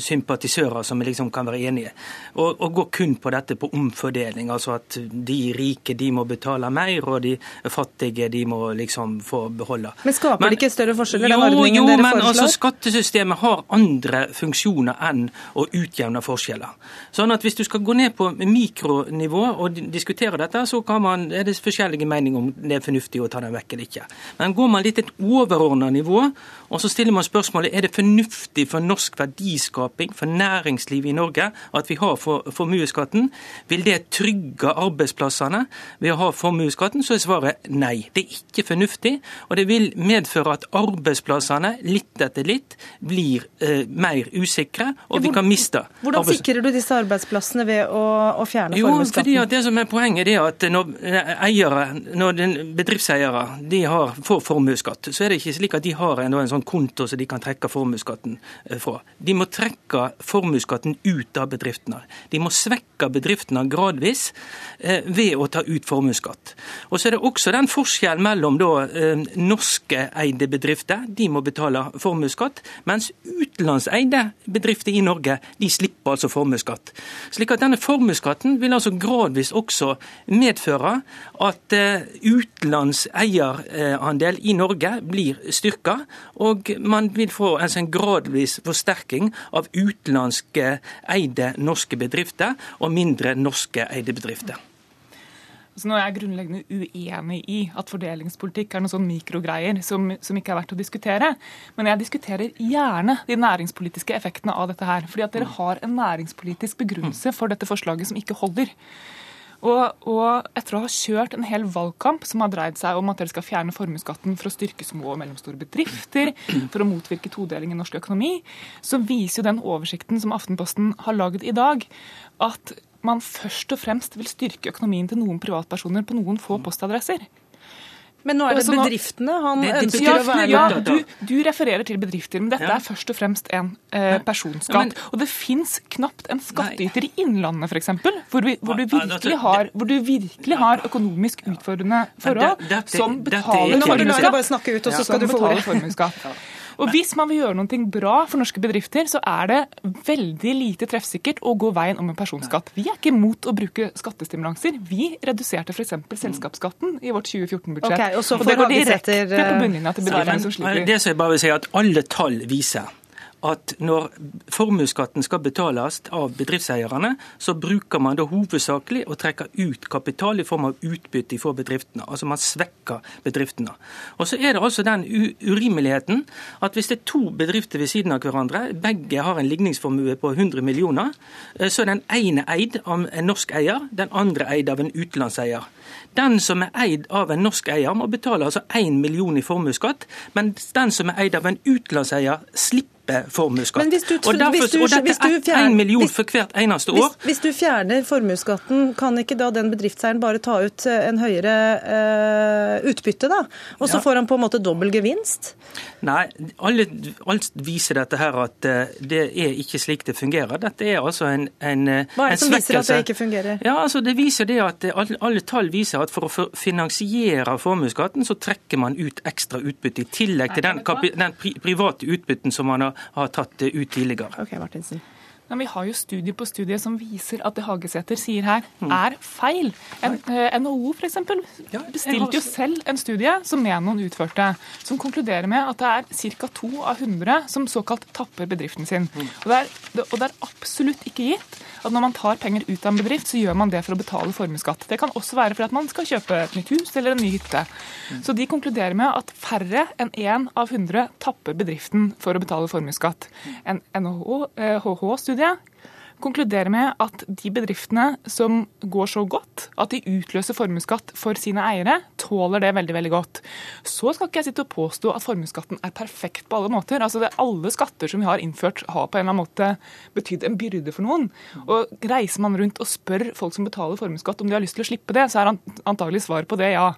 K: sympatisører som liksom kan være enige. Og, og går kun på dette på omfordeling, altså at de rike de må betale mer, og de fattige de må liksom få beholde.
B: Men skaper det ikke større forskjeller,
K: jo,
B: den ordningen
K: jo,
B: dere
K: men altså skattesystemet har andre funksjoner enn å utjevne forskjeller. Sånn at hvis du skal gå ned på mikronivå og diskutere dette, så kan man, er det forskjellige meninger om det er fornuftig å ta den vekk eller ikke. Men går man litt et overordna nivå, og så stiller man spørsmålet er det fornuftig for norsk verdiskaping, for næringslivet i Norge, at vi har for, formuesskatten, vil det trygge arbeidsplassene ved å ha formuesskatten, så er svaret nei. Det er ikke fornuftig, og det vil medføre at arbeidsplassene litt etter litt blir eh, mer usikre, og vi kan miste
B: Hvordan sikrer du disse arbeidsplassene ved å, å fjerne
K: jo, fordi det som er Poenget er at når eiere, når den bedriftseiere de har, får formuesskatt, så er det ikke slik at de har en, en sånn konto så de kan trekke formuesskatten eh, fra. De må trekke formuesskatten ut av bedriftene. De må svekke bedriftene gradvis eh, ved å ta ut formuesskatt. Og så er det også den forskjellen mellom da, eh, norskeide bedrifter, de må betale formuesskatt, mens utenlandseide bedrifter i Norge de slipper altså formuesskatt. Slik at denne formuesskatten vil altså gradvis også medføre at eh, utenlands eierandel i Norge blir styrka, og man vil få altså en gradvis forsterking av utenlandske eide norske bedrifter og mindre norske eide bedrifter.
J: Så nå er jeg grunnleggende uenig i at fordelingspolitikk er noen sånn mikrogreier som, som ikke er verdt å diskutere. Men jeg diskuterer gjerne de næringspolitiske effektene av dette her. Fordi at dere har en næringspolitisk begrunnelse for dette forslaget som ikke holder. Og, og, etter å ha kjørt en hel valgkamp som har dreid seg om at dere skal fjerne formuesskatten for å styrke små og mellomstore bedrifter, for å motvirke todeling i norsk økonomi, så viser jo den oversikten som Aftenposten har laget i dag, at man først og fremst vil styrke økonomien til noen privatpersoner på noen få postadresser.
B: Men nå er det bedriftene han
K: Det- det
B: ønsker
J: Ja,
B: å være
J: ja du, du refererer til bedrifter, men dette
K: Ja.
J: er først og fremst en eh, personskatt.
K: Ja, men-
J: og det fins knapt en skattyter i Innlandet, f.eks., hvor, vi- hvor, du
K: ja,
J: virkelig
K: altså,
J: har- hvor du virkelig har økonomisk utfordrende forhold,
K: det-
J: som
K: er
J: betaler
K: ikke-
B: Nå må du la deg bare snakke ut, og så skal du få
J: formuesskatt. Og Hvis man vil gjøre noe bra for norske bedrifter, så er det veldig lite treffsikkert å gå veien om en personskatt. Vi er ikke imot å bruke skattestimulanser. Vi reduserte f.eks. selskapsskatten i vårt 2014-budsjett.
B: Okay, og så
J: det går direkte på
B: eh,
J: bunnlinja til bedriftene som sliter.
K: Det som jeg bare vil si at Alle tall viser at når formuesskatten skal betales av bedriftseierne, så bruker man da hovedsakelig å trekke ut kapital i form av utbytte fra bedriftene. Altså man svekker bedriftene. Og så er det altså den urimeligheten at hvis det er to bedrifter ved siden av hverandre, begge har en ligningsformue på 100 millioner, eh, så er den ene eid av en norsk eier, den andre eid av en utenlandseier. Den som er eid av en norsk eier, må betale altså 1 million i formuesskatt, mens den som er eid av en utenlandseier, slipper formuesskatt.
B: Men hvis du-
K: og, derfor,
B: hvis du-
K: og dette
B: hvis
K: er
B: fjerner-
K: 1 million
B: hvis-
K: for hvert eneste
B: Hvis,
K: år.
B: hvis du fjerner formuesskatten, kan ikke da den bedriftseieren bare ta ut eh, en høyere uh, utbytte, da? Og så
K: Ja.
B: får han på en måte dobbel gevinst?
K: Nei, alle, alt viser dette her at uh, det er ikke slik det fungerer. Dette er altså en, en,
B: Hva er det som viser at det ikke fungerer?
K: Ja, altså Det viser det at alle, alle tall viser at for å finansiere formuesskatten, så trekker man ut ekstra utbytte, i tillegg til den, den private utbytten som man har, har tatt det ut tidligere.
B: Ok, Martinsen.
J: Men vi har jo studie på studie som viser at det Hagesæter sier her, er feil. En, eh, NHO f.eks. bestilte jo selv en studie som Menon utførte, som konkluderer med at det er ca. to av 100 som såkalt tapper bedriften sin. Og det, er, og det er absolutt ikke gitt at når man tar penger ut av en bedrift, så gjør man det for å betale formuesskatt. Det kan også være for at man skal kjøpe et nytt hus eller en ny hytte. Så de konkluderer med at færre enn én av 100 tapper bedriften for å betale formuesskatt. En NHH-studie konkluderer med at de bedriftene som går så godt at de utløser formuesskatt for sine eiere, tåler det veldig veldig godt. Så skal ikke jeg sitte og påstå at formuesskatten er perfekt på alle måter. Altså det, Alle skatter som vi har innført, har på en eller annen måte betydd en byrde for noen. Og Reiser man rundt og spør folk som betaler formuesskatt om de har lyst til å slippe det, så er antagelig svaret på det ja.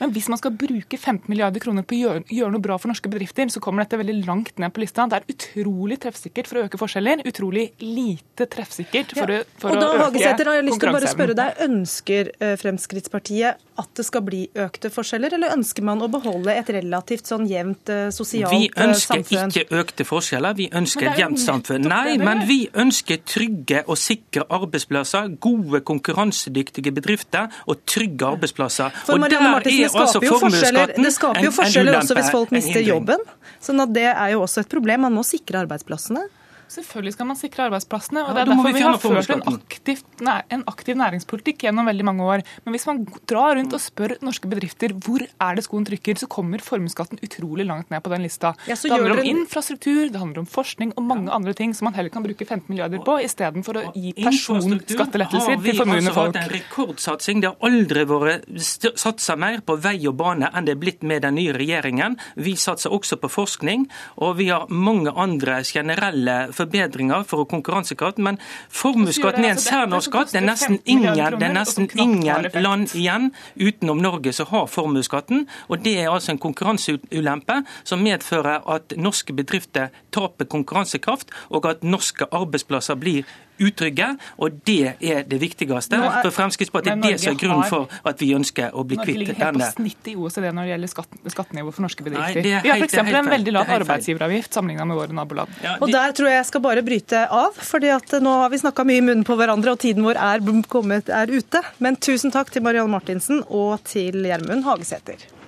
J: Men hvis man skal bruke 15 milliarder kroner på å gjøre, gjøre noe bra for norske bedrifter, så kommer dette veldig langt ned på lista. Det er utrolig treffsikkert for å øke forskjeller, utrolig lite treffsikkert treffsikkert for, å, for
B: og da,
J: å øke
B: Hagesæter, har jeg lyst til å bare spørre deg, Ønsker eh, Fremskrittspartiet at det skal bli økte forskjeller, eller ønsker man å beholde et relativt sånn jevnt sosialt samfunn?
K: Vi
B: eh,
K: ønsker
B: samfunn?
K: ikke økte forskjeller, vi ønsker et jevnt samfunn. Nei, men vi ønsker trygge og sikre arbeidsplasser, gode konkurransedyktige bedrifter og trygge arbeidsplasser.
B: For
K: Og
B: Marianne
K: der
B: Martinsen,
K: er
B: det skaper
K: altså
B: jo forskjeller,
K: formuesskatten
B: det skaper jo
K: en- en
B: forskjeller også hvis folk mister jobben. Sånn at det er jo også et problem. Man må sikre arbeidsplassene.
J: Selvfølgelig skal man sikre arbeidsplassene. og
K: Ja,
J: Det er derfor
K: vi
J: vi har ført en aktiv, nei, en aktiv næringspolitikk gjennom veldig mange år. Men hvis man drar rundt og spør norske bedrifter hvor er det skoen trykker, så kommer formuesskatten utrolig langt ned på den lista.
B: Ja, så
J: det handler
B: gjør
J: om
B: den-
J: infrastruktur, det handler om forskning og mange andre ting som man heller kan bruke 15 milliarder på, istedenfor å gi personskattelettelser til formuende
K: altså
J: folk.
K: hatt en rekordsatsing. Det har aldri vært satsa mer på vei og bane enn det er blitt med den nye regjeringen. Vi satser også på forskning, og vi har mange andre generelle forbedringer for konkurransekraft. Men formuesskatten er en særnorsk skatt. Det er nesten ingen, det er nesten ingen land igjen utenom Norge som har formuesskatten. Og det er altså en konkurranseulempe som medfører at norske bedrifter taper konkurransekraft, og at norske arbeidsplasser blir utrygge. Og det er det viktigste
J: er-
K: for Fremskrittspartiet.
J: er
K: Det som er grunnen for at vi ønsker å bli kvitt denne.
J: Norge ligger helt på snittet i OECD når det gjelder skatt, skattenivå for norske bedrifter.
K: Nei,
J: vi har f.eks. en veldig lav
K: er
J: arbeidsgiveravgift sammenlignet med våre naboland.
K: Ja,
B: Og der tror jeg jeg skal bare bryte av, fordi at nå har vi snakka mye i munnen på hverandre, og tiden vår er kommet, er ute. Men tusen takk til Marianne Martinsen og til Gjermund Hagesæter.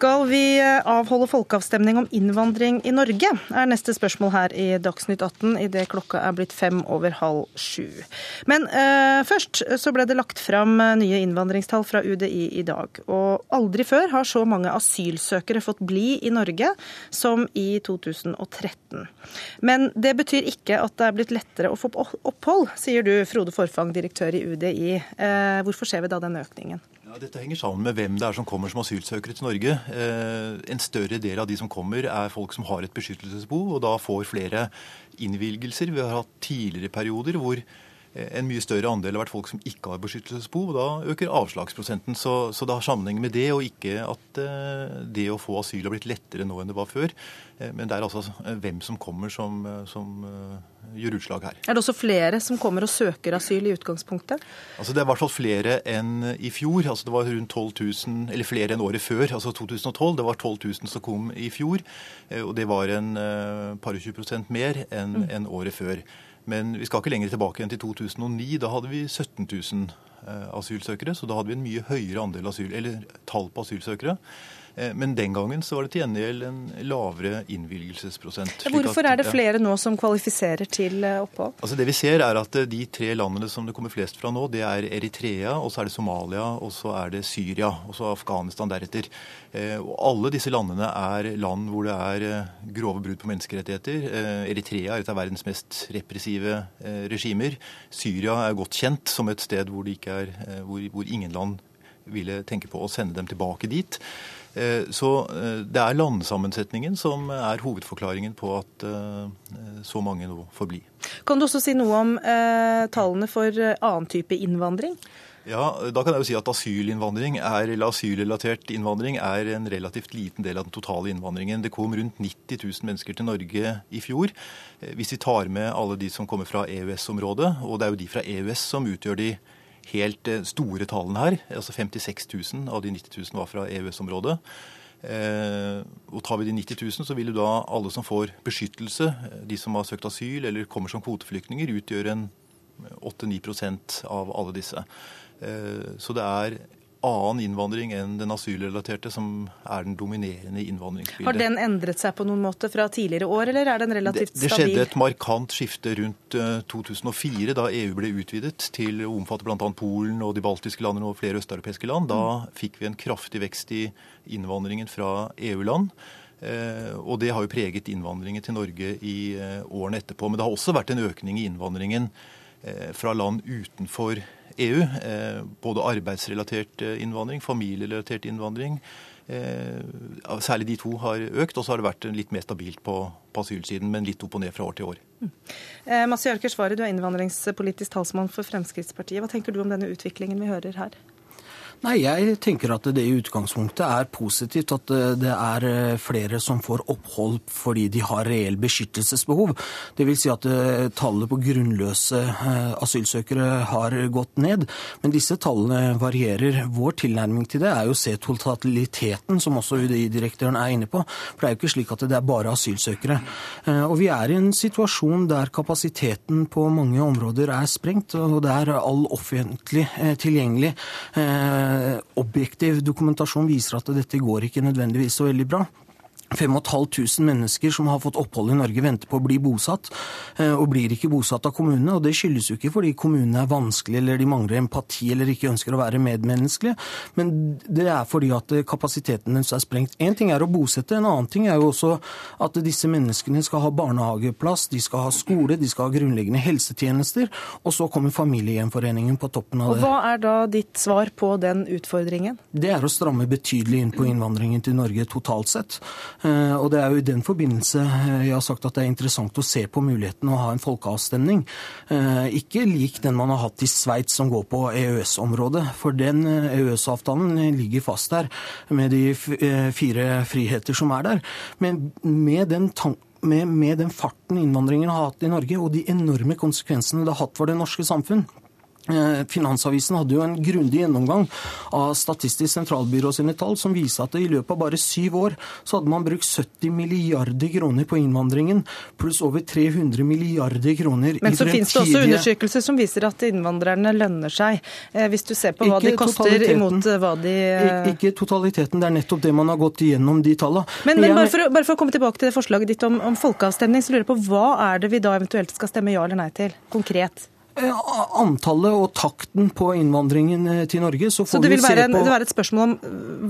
B: Skal vi eh, avholde folkeavstemning om innvandring i Norge, er neste spørsmål her i Dagsnytt 18 idet klokka er blitt fem over halv sju. Men eh, først så ble det lagt fram eh, nye innvandringstall fra UDI i dag. Og aldri før har så mange asylsøkere fått bli i Norge som i 2013. Men det betyr ikke at det er blitt lettere å få opphold, sier du, Frode Forfang, direktør i UDI. Eh, hvorfor ser vi da den økningen?
L: Ja, dette henger sammen med hvem det er som kommer som asylsøkere til Norge. Eh, en større del av de som kommer, er folk som har et beskyttelsesbehov, og da får flere innvilgelser. Vi har hatt tidligere perioder hvor en mye større andel har vært folk som ikke har beskyttelsesbehov, da øker avslagsprosenten. Så, så det har sammenheng med det, og ikke at eh, det å få asyl har blitt lettere nå enn det var før. Eh, men det er altså eh, hvem som kommer som, eh, som eh, gjør utslag her.
B: Er det også flere som kommer og søker asyl i utgangspunktet?
L: Altså Det er i hvert fall flere enn i fjor. altså Det var rundt 12 000, eller flere enn året før, altså 2012. Det var 12 000 som kom i fjor. eh, Og det var en eh, par og 20 prosent mer enn enn året før. Men vi skal ikke lenger tilbake enn til 2009. Da hadde vi 17 000 eh, asylsøkere. Så da hadde vi en mye høyere andel asyl, eller tall på asylsøkere. Eh, Men den gangen så var det til gjengjeld en lavere innvilgelsesprosent. slik at-
B: Hvorfor er det flere nå som kvalifiserer til eh, opphold?
L: Altså Det vi ser er at eh, De tre landene som det kommer flest fra nå, det er Eritrea, og så er det Somalia, og så er det Syria, og så Afghanistan deretter. Og Alle disse landene er land hvor det er grove brudd på menneskerettigheter. Eritrea er et av verdens mest repressive regimer. Syria er godt kjent som et sted hvor, det ikke er, hvor, hvor ingen land ville tenke på å sende dem tilbake dit. Eh, Så eh, det er landsammensetningen som er hovedforklaringen på at eh, så mange nå får bli.
B: Kan du også si noe om tallene for annen type innvandring?
L: Ja, Da kan jeg jo si at asylinnvandring er, eller asylrelatert innvandring er en relativt liten del av den totale innvandringen. Det kom rundt 90 000 mennesker til Norge i fjor. Hvis vi tar med alle de som kommer fra EØS-området, og det er jo de fra EØS som utgjør de helt eh, store tallene her, altså 56 000 av de 90 000 var fra EØS-området. Eh, og Tar vi de 90 000, så vil jo da alle som får beskyttelse, eh, de som har søkt asyl eller kommer som kvoteflyktninger, utgjøre en 8-9% av alle disse. Eh, Så det er annen innvandring enn den asylrelaterte som er den dominerende innvandringsbildet.
B: Har den endret seg på noen måte fra tidligere år, eller er den relativt stabil?
L: det
B: det
L: skjedde et markant skifte rundt eh, 2004, da EU ble utvidet til å omfatte bl.a. Polen og de baltiske landene og flere østeuropeiske land. Da fikk vi en kraftig vekst i innvandringen fra EU-land. Eh, og det har jo preget innvandringen til Norge i eh, årene etterpå. Men det har også vært en økning i innvandringen eh, fra land utenfor EU. Eh, både arbeidsrelatert eh, innvandring, familierelatert innvandring. Eh, særlig de to har økt, og så har det vært litt mer stabilt på, på asylsiden, men litt opp og ned fra år til år.
B: Mm. Eh, Massi Jarker Svaret, du er innvandringspolitisk talsmann for Fremskrittspartiet. Hva tenker du om denne utviklingen vi hører her?
M: Nei, Jeg tenker at det i utgangspunktet er positivt at eh, det er eh, flere som får opphold fordi de har reell beskyttelsesbehov. Vil si at eh, tallet på grunnløse asylsøkere har gått ned. Men disse tallene varierer. Vår tilnærming til det er jo å se totaliteten, som også UDI-direktøren er inne på. For det er jo ikke slik at det er bare asylsøkere. Og vi er i en situasjon der kapasiteten på mange områder er sprengt, og det er all offentlig tilgjengelig objektiv dokumentasjon viser at dette går ikke nødvendigvis så veldig bra. 5500 mennesker som har fått opphold i Norge, venter på å bli bosatt, eh, og blir ikke bosatt av kommunene. og Det skyldes jo ikke fordi kommunene er vanskelige eller de mangler empati eller ikke ønsker å være medmenneskelige, men det er fordi at kapasiteten deres er sprengt. Én ting er å bosette, en annen ting er jo også at disse menneskene skal ha barnehageplass, de skal ha skole, de skal ha grunnleggende helsetjenester, og så kommer familiegjenforeningen på toppen av det.
B: Og Hva er da ditt svar på den utfordringen?
M: Det er å stramme betydelig inn på innvandringen til Norge totalt sett. Eh, og det er jo i den forbindelse eh, jeg har sagt at det er interessant å se på muligheten å ha en folkeavstemning. Eh, ikke lik den man har hatt i Sveits som går på EØS-området. For den EØS-avtalen ligger fast der med de fire friheter som er der. Men med den med, med, den farten innvandringen har hatt i Norge, og de enorme konsekvensene det har hatt for det norske samfunn, Finansavisen hadde jo en grundig gjennomgang av Statistisk sentralbyrå sine tall, som viser at i løpet av bare syv år så hadde man brukt 70 milliarder kroner på innvandringen, pluss over 300 milliarder kroner
B: Men så finnes det også undersøkelser som viser at innvandrerne lønner seg, eh, hvis du ser på hva de koster imot eh, hva de
M: Ikke totaliteten, det er nettopp det man har gått igjennom de tallene.
B: Men, men bare, for, bare, for, å komme tilbake til det forslaget ditt om, om folkeavstemning, så lurer jeg på hva er det vi da eventuelt skal stemme ja eller nei til, konkret?
M: Eh, antallet og takten på innvandringen eh, til Norge. Så,
B: så det vil være, en, det være et spørsmål om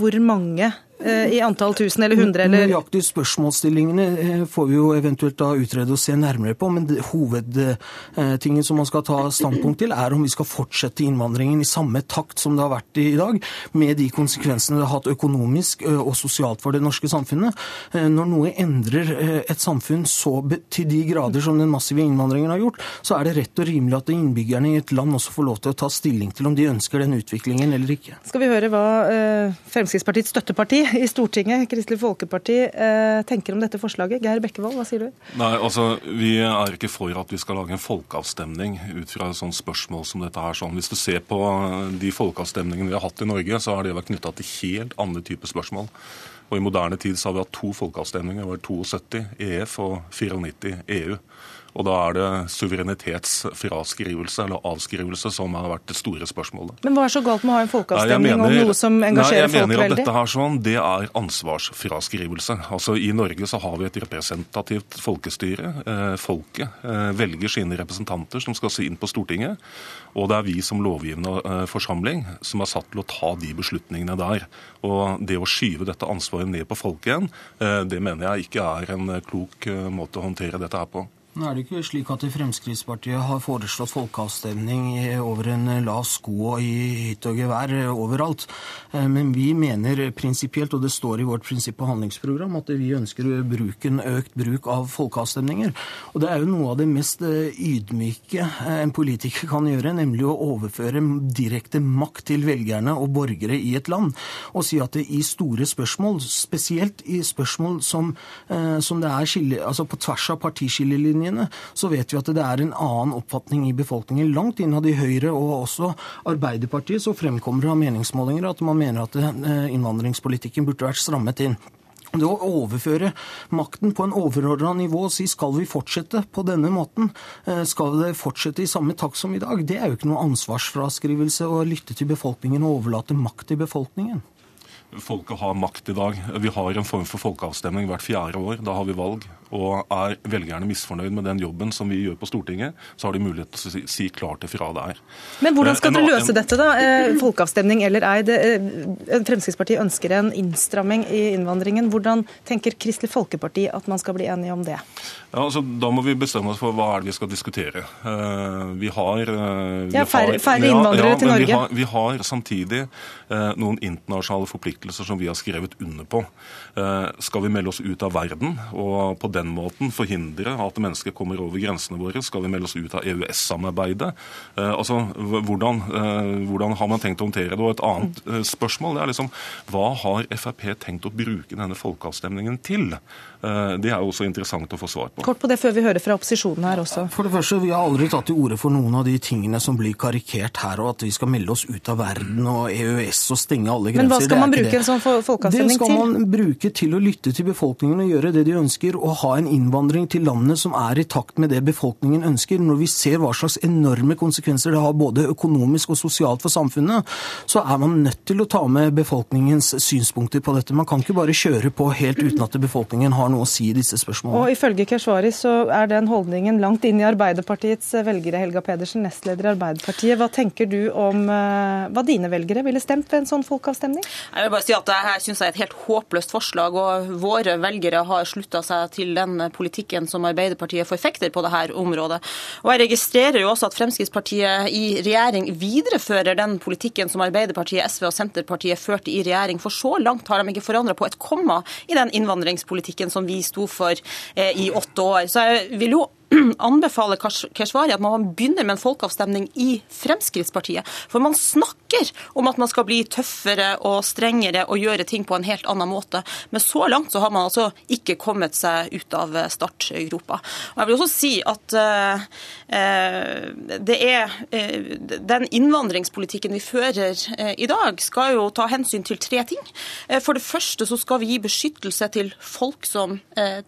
B: hvor mange Eh, i antall tusen eller hundre? Eller?
M: Nøyaktig spørsmålsstillingene eh, får vi jo eventuelt da utrede og se nærmere på. Men hovedtingen som man skal ta standpunkt til, er om vi skal fortsette innvandringen i samme takt som det har vært i dag, med de konsekvensene det har hatt økonomisk eh, og sosialt for det norske samfunnet. Når noe endrer et samfunn så til de grader som den massive innvandringen har gjort, så er det rett og rimelig at innbyggerne i et land også får lov til å ta stilling til om de ønsker den utviklingen eller ikke.
B: Skal vi høre hva Fremskrittspartiets støtteparti i Stortinget, Kristelig Folkeparti, eh, tenker om dette forslaget. Geir Bekkevold, hva sier du?
N: Nei, altså, Vi er ikke for at vi skal lage en folkeavstemning ut fra et sånt spørsmål som dette her. Sånn. Hvis du ser på de folkeavstemningene vi har hatt i Norge, så har det vært knytta til helt andre typer spørsmål. Og I moderne tid så har vi hatt to folkeavstemninger. Det var 72 EF og 94 EU. Og da er det suverenitetsfraskrivelse eller avskrivelse som har vært det store spørsmålet.
B: Men hva er så galt med å ha en folkeavstemning om noe som engasjerer folk veldig?
N: Jeg mener at dette her sånn, det er ansvarsfraskrivelse. Altså I Norge så har vi et representativt folkestyre. Eh, folket eh, velger sine representanter som skal se inn på Stortinget. Og det er vi som lovgivende eh, forsamling som er satt til å ta de beslutningene der. Og det å skyve dette ansvaret ned på folket igjen, det mener jeg ikke er en klok måte å håndtere dette her på.
M: Nå er det ikke slik at Fremskrittspartiet har foreslått folkeavstemning over en lav sko og i hytt og gevær overalt. Eh, men vi mener prinsipielt, og det står i vårt prinsipp- og handlingsprogram, at vi ønsker bruken, økt bruk av folkeavstemninger. Og det er jo noe av det mest eh, ydmyke eh, en politiker kan gjøre, nemlig å overføre direkte makt til velgerne og borgere i et land. Og si at det i store spørsmål, spesielt i spørsmål som, som det er skille, altså på tvers av partiskillelinjer, linjene, så vet vi at det er en annen oppfatning i befolkningen. Langt innad i Høyre og også Arbeiderpartiet så fremkommer det av meningsmålinger at man mener at eh, innvandringspolitikken burde vært strammet inn. Det å overføre makten på en overordna nivå og si skal vi fortsette på denne måten, eh, skal det fortsette i samme takt som i dag, det er jo ikke noe ansvarsfraskrivelse å lytte til befolkningen og overlate makt til befolkningen.
N: Folket har makt i dag. Vi har en form for folkeavstemning hvert fjerde år. Da har vi valg. Og er velgerne misfornøyd med den jobben som vi gjør på Stortinget, så har de mulighet til å si, si klart ifra der.
B: Men hvordan skal eh, dere løse dette, da? Eh, folkeavstemning eller ei? Det, Fremskrittspartiet ønsker en innstramming i innvandringen. Hvordan tenker Kristelig Folkeparti at man skal bli enige om det?
N: Ja, altså, Da må vi bestemme oss for hva er det vi skal diskutere. Vi har, vi
B: ja, færre, færre innvandrere ja, ja, til Norge.
N: Vi har, vi har samtidig noen internasjonale forpliktelser forpliktelser som vi har skrevet under på. Eh, skal vi melde oss ut av verden og på den måten forhindre at mennesker kommer over grensene våre? Skal vi melde oss ut av EØS-samarbeidet? Eh, altså, hvordan, hvordan, har man tenkt å håndtere det? Og et annet spørsmål det er liksom, hva har Frp tenkt å bruke denne folkeavstemningen til? Det er jo også interessant å få svar på.
B: Kort på det før vi hører fra opposisjonen her også.
M: For det første, Vi har aldri tatt til orde for noen av de tingene som blir karikert her, og at vi skal melde oss ut av verden og EØS og stenge alle grenser.
B: Men hva skal man bruke en sånn folkeavstemning til?
M: Det skal man bruke til å lytte til befolkningen og gjøre det de ønsker, og ha en innvandring til landet som er i takt med det befolkningen ønsker. Når vi ser hva slags enorme konsekvenser det har både økonomisk og sosialt for samfunnet, så er man nødt til å ta med befolkningens synspunkter på dette. Man kan ikke bare kjøre på helt uten at befolkningen har noe å si i disse spørsmålene.
B: Og ifølge Keshvari så er den holdningen langt inn i Arbeiderpartiets velgere, Helga Pedersen, nestleder i Arbeiderpartiet. Hva tenker du om uh, hva dine velgere ville stemt ved en sånn folkeavstemning?
O: Jeg vil bare si at jeg synes jeg er et helt håpløst forslag. og Våre velgere har slutta seg til den politikken som Arbeiderpartiet forfekter på dette området. Og Jeg registrerer jo også at Fremskrittspartiet i regjering viderefører den politikken som Arbeiderpartiet, SV og Senterpartiet førte i regjering. For så langt har de ikke forandra på et komma i den innvandringspolitikken som vi sto for eh, i åtte år. Så jeg vil jo anbefaler Keshvari at man begynner med en folkeavstemning i Fremskrittspartiet. For man snakker om at man skal bli tøffere og strengere og gjøre ting på en helt annen måte. Men så langt så har man altså ikke kommet seg ut av startgropa. Og jeg vil også si at uh, det er uh, Den innvandringspolitikken vi fører uh, i dag, skal jo ta hensyn til tre ting. For det første så skal vi gi beskyttelse til folk som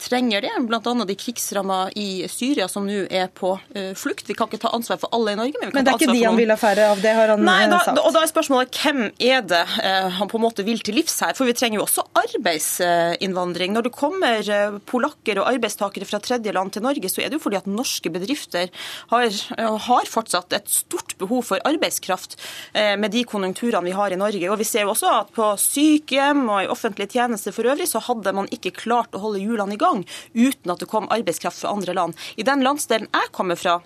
O: trenger det, bl.a. de krigsramma i Syria som nå er på flukt. Vi kan ikke ta ansvar for alle i Norge.
B: Men, men det er ikke de han vil ha færre av, det har han
O: Nei, da,
B: sagt.
O: Og da er spørsmålet hvem er det han på en måte vil til livs her? For vi trenger jo også arbeidsinnvandring. Når det kommer polakker og arbeidstakere fra tredje land til Norge, så er det jo fordi at norske bedrifter har, har fortsatt et stort behov for arbeidskraft med de konjunkturene vi har i Norge. Og vi ser jo også at på sykehjem og i offentlige tjenester for øvrig, så hadde man ikke klart å holde hjulene i gang uten at det kom arbeidskraft fra andre land. I den landsdelen jeg kommer fra,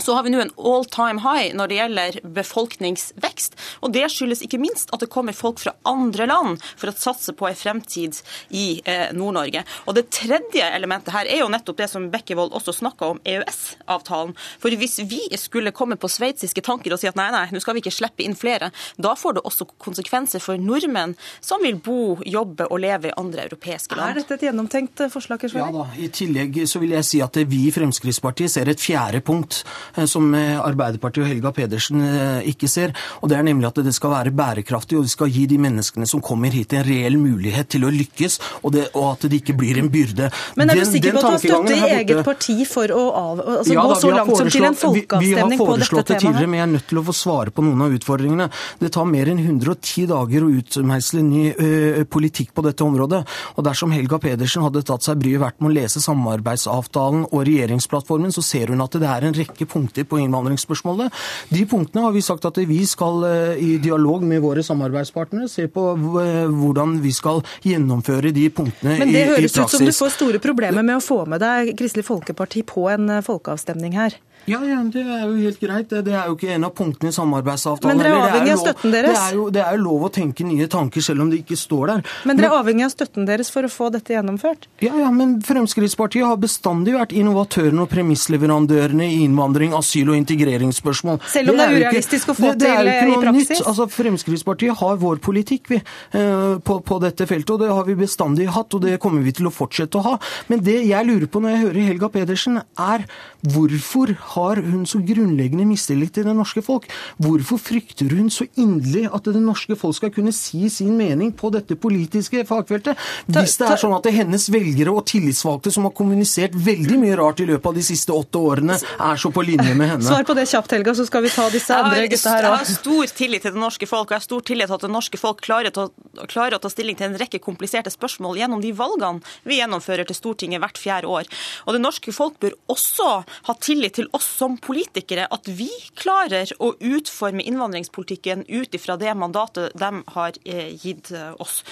O: så har vi nå en all time high når det gjelder befolkningsvekst. Og Det skyldes ikke minst at det kommer folk fra andre land for å satse på en fremtid i eh, Nord-Norge. Og Det tredje elementet her er jo nettopp det som Bekkevold også snakka om, EØS-avtalen. For Hvis vi skulle komme på sveitsiske tanker og si at nei, nei, nå skal vi ikke slippe inn flere, da får det også konsekvenser for nordmenn som vil bo, jobbe og leve i andre europeiske land.
B: Er dette et gjennomtenkt forslag? forslag?
M: Ja da. I tillegg så vil jeg si at vi i Fremskrittspartiet ser et fjerde punkt Eh, som eh, Arbeiderpartiet og Helga Pedersen eh, ikke ser. og Det er nemlig at det skal være bærekraftig, og det skal gi de menneskene som kommer hit, en reell mulighet til å lykkes, og, det, og at det ikke blir en byrde.
B: Men er du sikker på at du har støtte i eget parti for å av, altså
M: ja,
B: gå så langt som til en folkeavstemning
M: på dette temaet? Vi, vi har foreslått det tidligere, men jeg er nødt til å få svare på noen av utfordringene. Det tar mer enn 110 dager å utmeisle ny ø, politikk på dette området. og Dersom Helga Pedersen hadde tatt seg bryet verdt med å lese samarbeidsavtalen og regjeringsplattformen, så ser hun at det er en rekke punkter punkter på innvandringsspørsmålet. De punktene har vi sagt at vi skal eh, i dialog med våre samarbeidspartnere se på eh, hvordan vi skal gjennomføre de punktene i, praksis.
B: Men det høres ut som du får store problemer med å få med deg Kristelig Folkeparti på en folkeavstemning her.
M: Ja, ja, det er jo helt greit. Det er jo ikke en av punktene i samarbeidsavtalen.
B: Men dere er avhengig av støtten deres?
M: Det er, jo, det er jo lov å tenke nye tanker selv om det ikke står der.
B: Men dere er avhengig av støtten deres for å få dette gjennomført?
M: Ja, ja, men Fremskrittspartiet har bestandig vært innovatørene og premissleverandørene i innvandring, asyl- og integreringsspørsmål.
B: Selv om det er, det er urealistisk ikke, å få det, til i praksis? Nytt.
M: Altså, Fremskrittspartiet har vår politikk vi, uh, på, på, dette feltet, og det har vi bestandig hatt, og det kommer vi til å fortsette å ha. Men det jeg lurer på når jeg hører Helga Pedersen, er hvorfor har hun så grunnleggende mistillit til det norske folk? Hvorfor frykter hun så inderlig at det norske folk skal kunne si sin mening på dette politiske fagfeltet? Hvis det er sånn at det er hennes velgere og tillitsvalgte som har kommunisert veldig mye rart i løpet av de siste åtte årene, er så på linje med henne.
B: Svar på det kjapt, Helga, så skal vi ta disse andre gutta her
O: òg. Jeg har stor tillit til det norske folk, og jeg har stor tillit til at det norske folk klarer, å, klarer å ta stilling til en rekke kompliserte spørsmål gjennom de valgene vi gjennomfører til Stortinget hvert fjerde år. Og det norske folk bør også ha tillit til oss som politikere, at vi klarer å utforme innvandringspolitikken ut ifra det mandatet de har eh, gitt eh, oss.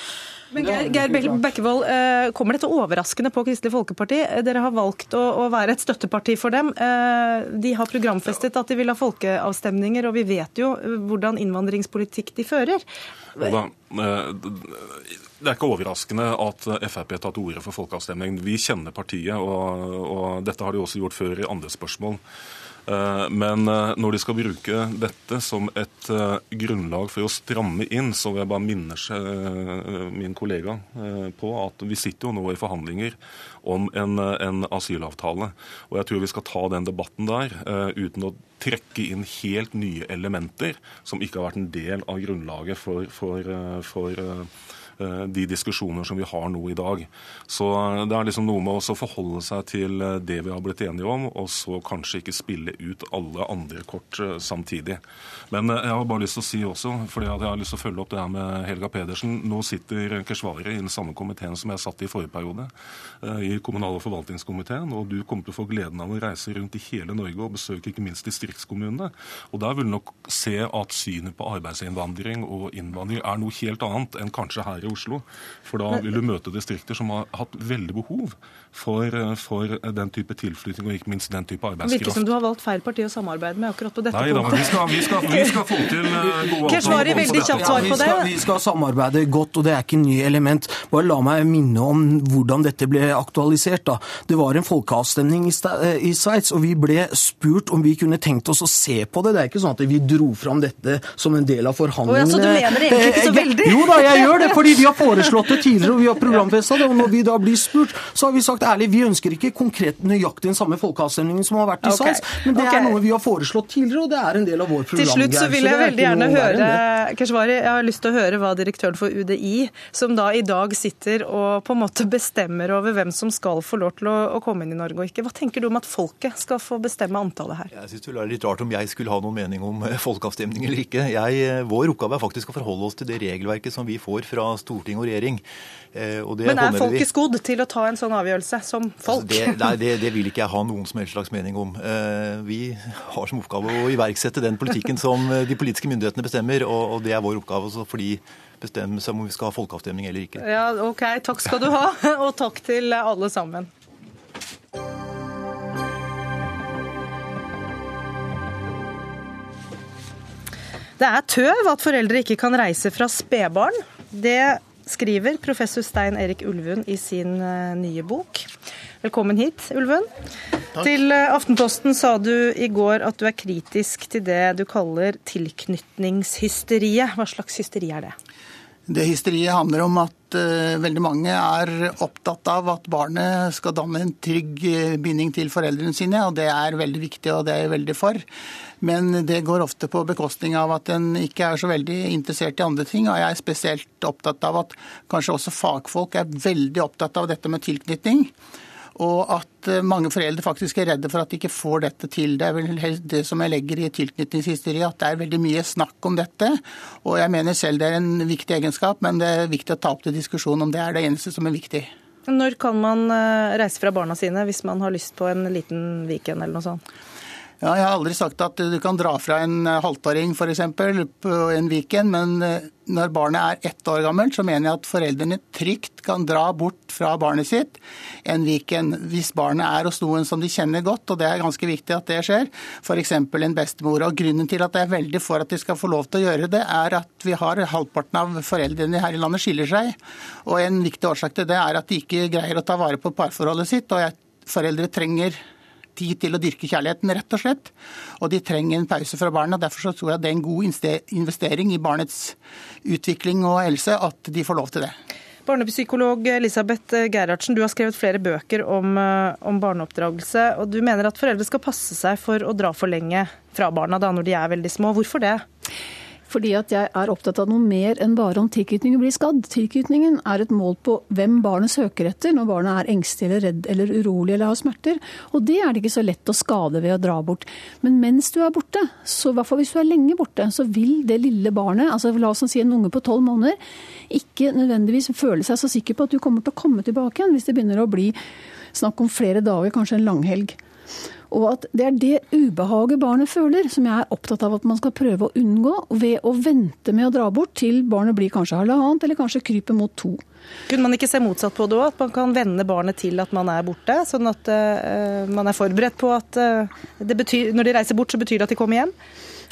B: Men Geir Bekkevold, eh, Kommer dette overraskende på Kristelig Folkeparti? Dere har valgt å, være et støtteparti for dem. De har programfestet at de vil ha folkeavstemninger, og vi vet jo hvordan innvandringspolitikk de fører.
N: Da, Det er ikke overraskende at Frp tar til orde for folkeavstemning. Vi kjenner partiet, og, og dette har de også gjort før i andre spørsmål. Eh, men eh, når de skal bruke dette som et eh, grunnlag for å stramme inn, så vil jeg bare minne min kollega på at vi sitter jo nå i forhandlinger om en, en asylavtale. Og jeg tror vi skal ta den debatten der uten å trekke inn helt nye elementer som ikke har vært en del av grunnlaget for, for, for de diskusjoner som vi har nå i dag. Så eh, det er liksom noe med å forholde seg til eh, det vi har blitt enige om, og så kanskje ikke spille ut alle andre kort samtidig. Men jeg har bare lyst til å si også, fordi jeg har lyst til å følge opp det her med Helga Pedersen. Nå sitter Keshvari i den samme komiteen som jeg satt i forrige periode, i kommunal- og forvaltningskomiteen. Og du kommer til å få gleden av å reise rundt i hele Norge og besøke ikke minst distriktskommunene. Og der vil du nok se at synet på arbeidsinnvandring og innvandring er noe helt annet enn kanskje her i Oslo. For da vil du møte distrikter som har hatt veldig behov for, eh, for den type tilflytting og ikke minst den type arbeidskraft.
B: Virker som du har valgt feil parti å samarbeide med akkurat på dette
N: Nei, da,
B: punktet.
N: vi skal, vi, skal, vi skal, få til eh, gode
B: Keshvari, veldig kjapt svar på det.
M: Ja, vi, skal, vi skal samarbeide godt, og det er ikke nye element. Bare la meg minne om hvordan dette ble aktualisert. da. Det var en folkeavstemning i, eh, i Sveits, og vi ble spurt om vi kunne tenkt oss å se på det. Det er ikke sånn at vi dro fram dette som en del av forhandlingene.
B: Oh, ja, så du mener det egentlig ikke så veldig?
M: Jo da, jeg gjør det, fordi vi har foreslått det tidligere, og vi har programfesta det. Og når vi da blir spurt, så har vi sagt ærlig, vi ønsker ikke konkret nøyaktig den samme folkeavstemningen som har vært i
B: Okay.
M: Sveits, men det
B: okay.
M: er noe vi har foreslått tidligere, og det er en del av vår
B: Til slutt så vil jeg veldig gjerne høre. Keshvari, jeg har lyst til å høre hva direktøren for UDI, som da i dag sitter og på en måte bestemmer over hvem som skal få lov til å, å komme inn i Norge og ikke. Hva tenker du om at folket skal få bestemme antallet her?
L: Jeg synes det er litt rart om jeg skulle ha noen mening om eh, folkeavstemning eller ikke. Jeg, eh, vår oppgave er faktisk å forholde oss til det regelverket som vi får fra storting og regjering. Eh, Og det
B: Men er folket skodd til å ta en sånn avgjørelse som folk?
L: Det, nei, det, det vil ikke jeg ha noen som helst slags mening om. Eh, Vi har som oppgave å iverksette den politikken som eh, de politiske myndighetene bestemmer, og, og det er vår oppgave også for de bestemme seg om vi skal ha folkeavstemning eller ikke.
B: Ja, OK. Takk skal du ha, og takk til alle sammen. Det er tøv at foreldre ikke kan reise fra spedbarn. Det skriver professor Stein Erik Ulvund i sin eh, nye bok. Velkommen hit, Ulvund. Til eh, Aftenposten sa du i går at du er kritisk til det du kaller tilknytningshysteriet. Hva slags hysteri er det?
P: Det hysteriet handler om at uh, veldig mange er opptatt av at barnet skal danne en trygg binding til foreldrene sine, og det er veldig viktig, og det er jeg veldig for. Men det går ofte på bekostning av at en ikke er så veldig interessert i andre ting, og jeg er spesielt opptatt av at kanskje også fagfolk er veldig opptatt av dette med tilknytning. Og at eh, mange foreldre faktisk er redde for at de ikke får dette til. Det er vel det som jeg legger i tilknytningshysteriet, at det er veldig mye snakk om dette. Og jeg mener selv det er en viktig egenskap, men det er viktig å ta opp til diskusjon om det er det eneste som er viktig.
B: Når kan man eh, reise fra barna sine hvis man har lyst på en liten weekend eller noe sånt?
P: Ja, jeg har aldri sagt at du kan dra fra en eh, halvtåring f.eks. på en weekend, men eh, når barnet er ett år gammelt, så mener jeg at foreldrene trygt kan dra bort fra barnet sitt en weekend hvis barnet er hos noen som de kjenner godt, og det er ganske viktig at det skjer, f.eks. en bestemor. Og Grunnen til at jeg er veldig for at de skal få lov til å gjøre det, er at vi har halvparten av foreldrene her i landet skiller seg. Og en viktig årsak til det er at de ikke greier å ta vare på parforholdet sitt. og jeg, foreldre trenger tid til å dyrke kjærligheten, rett og slett. Og de trenger en pause fra barna. Derfor så tror jeg det er en god investering i barnets utvikling og helse at de får lov til det.
B: Barnepsykolog Elisabeth Gerhardsen, du har skrevet flere bøker om, eh, om barneoppdragelse. og Du mener at foreldre skal passe seg for å dra for lenge fra barna da når de er veldig små. Hvorfor det?
Q: Fordi at jeg er opptatt av noe mer enn bare om tilknytningen blir skadd. Tilknytningen er et mål på hvem barnet søker etter når barnet er engstelig eller redd eller urolig eller har smerter. Og det er det ikke så lett å skade ved å dra bort. Men mens du er borte, så i hvert fall hvis du er lenge borte, så vil det lille barnet, altså la oss si en unge på tolv måneder, ikke nødvendigvis føle seg så sikker på at du kommer til å komme tilbake igjen hvis det begynner å bli snakk om flere dager, kanskje en langhelg. Og at det er det ubehaget barnet føler, som jeg er opptatt av at man skal prøve å unngå ved å vente med å dra bort til barnet blir kanskje halvannet, eller kanskje kryper mot to.
B: Kunne man ikke se motsatt på det òg? At man kan vende barnet til at man er borte? Sånn at uh, man er forberedt på at uh, det betyr, når de reiser bort, så betyr det at de kommer hjem?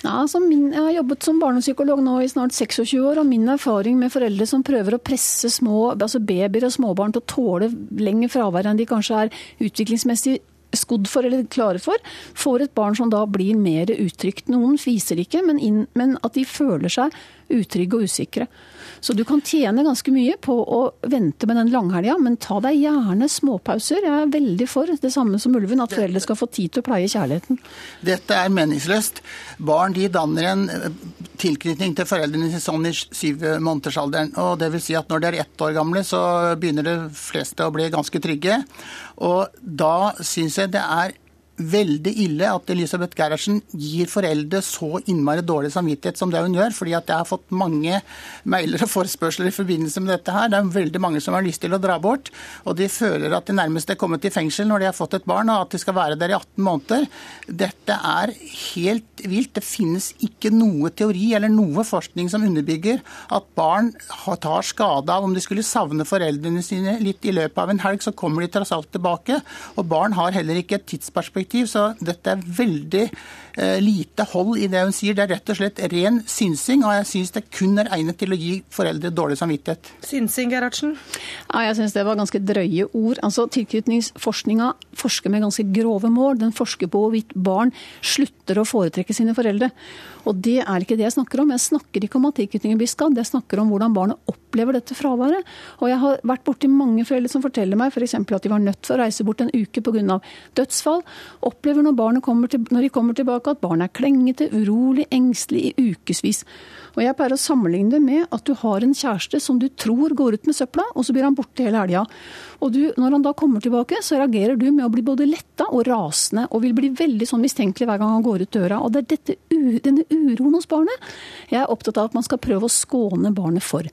Q: Ja, altså min, jeg har jobbet som barnepsykolog nå i snart 26 år, og min erfaring med foreldre som prøver å presse små, altså babyer og småbarn til å tåle lenger fravær enn de kanskje er utviklingsmessig skodd for eller klare for, får et barn som da blir mer utrygt. Noen viser ikke, men, inn, men at de føler seg utrygge og usikre. Så du kan tjene ganske mye på å vente med den langhelga, men ta deg gjerne småpauser. Jeg er veldig for det samme som ulven, at foreldre skal få tid til å pleie kjærligheten.
P: Dette er meningsløst. Barn de danner en eh, tilknytning til foreldrene sånn i syv månedersalderen. Og det vil si at når de er ett år gamle, så begynner de fleste å bli ganske trygge. Og da syns jeg det er veldig ille at Elisabeth Gerhardsen gir foreldre så innmari dårlig samvittighet som det hun gjør. fordi at jeg har fått mange mailer og forespørsler i forbindelse med dette her. Det er veldig mange som har lyst til å dra bort. Og de føler at de nærmest er kommet i fengsel når de har fått et barn, og at de skal være der i 18 måneder. Dette er helt vilt. Det finnes ikke noe teori eller noe forskning som underbygger at barn tar skade av om de skulle savne foreldrene sine litt i løpet av en helg, så kommer de tross alt tilbake. Og barn har heller ikke et tidsperspektiv perspektiv, så dette er veldig lite hold i det hun sier. Det er rett og slett ren synsing, og jeg syns det kun er egnet til å gi foreldre dårlig samvittighet.
B: Synsing, Gerhardsen?
Q: Ja, jeg syns det var ganske drøye ord. Altså, Tilknytningsforskninga forsker med ganske grove mål. Den forsker på hvorvidt barn slutter å foretrekke sine foreldre. Og det er ikke det jeg snakker om. Jeg snakker ikke om at tilknytningen blir skadd, jeg snakker om hvordan barnet opplever dette fraværet. Og jeg har vært borti mange foreldre som forteller meg f.eks. For at de var nødt til å reise bort en uke pga. dødsfall. Opplever når, til, når de kommer tilbake at barnet er klengete, urolig, engstelig i ukevis. Og jeg pleier å sammenligne det med at du har en kjæreste som du tror går ut med søpla, og så blir han borte hele helga. Og du, når han da kommer tilbake, så reagerer du med å bli både letta og rasende, og vil bli veldig sånn mistenkelig hver gang han går ut døra. Og det er dette, denne uroen hos barnet jeg er opptatt av at man skal prøve å skåne barnet for.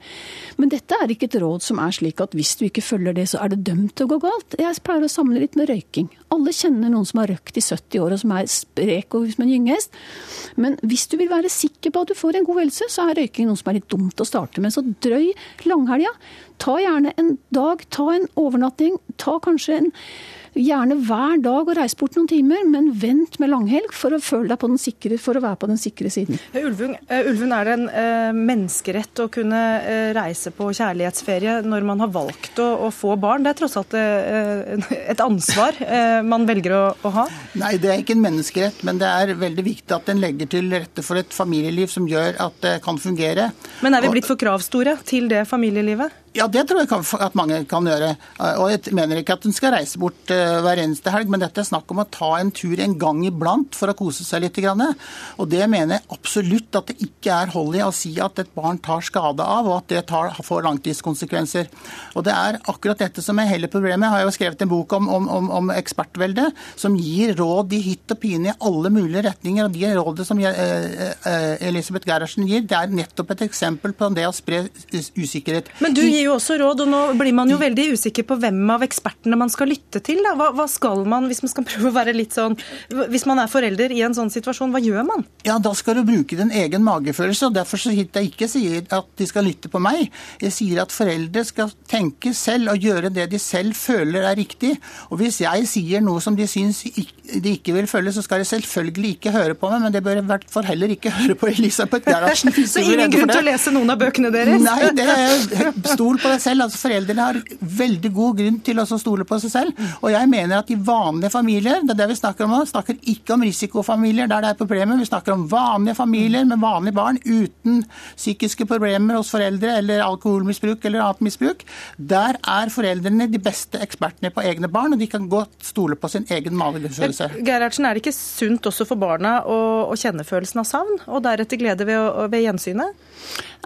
Q: Men dette er ikke et råd som er slik at hvis du ikke følger det, så er det dømt til å gå galt. Jeg pleier å samle litt med røyking. Alle kjenner noen som har røkt i 70 år, og som er sprek og som en gyngehest. Men hvis du vil være sikker på at du får en god helse, så er røyking noe som er litt dumt å starte med. Så drøy langhelga. Ta gjerne en dag, ta en overnatting, ta kanskje en Gjerne hver dag og reis bort noen timer, men vent med langhelg for å, føle deg på den sikre, for å være på den sikre siden.
B: Ulven, uh, er det en uh, menneskerett å kunne reise på kjærlighetsferie når man har valgt å, å få barn? Det er tross alt et ansvar man velger å, å, ha?
P: Nei, det er ikke en menneskerett, men det er veldig viktig at en legger til rette for et familieliv som gjør at det kan fungere.
B: Men er vi blitt for kravstore til det familielivet?
P: Ja, det tror jeg at mange kan gjøre. Og jeg mener ikke at hun skal reise bort eh, hver eneste helg, men dette er snakk om å ta en tur en gang iblant for å kose seg litt. Og det mener jeg absolutt at det ikke er hold i å si at et barn tar skade av, og at det tar, får langtidskonsekvenser. Og det er akkurat dette som er hele problemet. Jeg har jo skrevet en bok om, om, om, om ekspertvelde, som gir råd i hytt og pine i alle mulige retninger. Og de rådene som eh, eh, Elisabeth Gerhardsen gir, det er nettopp et eksempel på det å spre usikkerhet.
B: Men du gir jo også råd, og nå blir man jo veldig usikker på hvem av ekspertene man skal lytte til. Hva, hva, skal man, hvis man skal prøve å være litt sånn Hvis man er forelder i en sånn situasjon, hva gjør man?
P: Ja, Da skal du bruke din egen magefølelse. og Derfor så jeg ikke sier at de skal lytte på meg. Jeg sier at foreldre skal tenke selv og gjøre det de selv føler er riktig. Og hvis jeg sier noe som de syns de ikke vil følge, så skal de selvfølgelig ikke høre på meg, men det bør i hvert fall heller ikke høre på Elisabeth Gerhardsen.
B: så ingen grunn til å lese noen av bøkene deres?
P: Nei, det er stor stol på deg selv. Altså Foreldrene har veldig god grunn til å stole på seg selv. Og jeg mener at i vanlige familier, det er det vi snakker om nå, snakker ikke om risikofamilier der det er problemer. Vi snakker om vanlige familier med vanlige barn uten psykiske problemer hos foreldre eller alkoholmisbruk eller annet misbruk. Der er foreldrene de beste ekspertene på egne barn, og de kan godt stole på sin egen magefølelse.
B: Gerhardsen, er det ikke sunt også for barna å, å kjenne følelsen av savn, og deretter glede ved, ved gjensynet?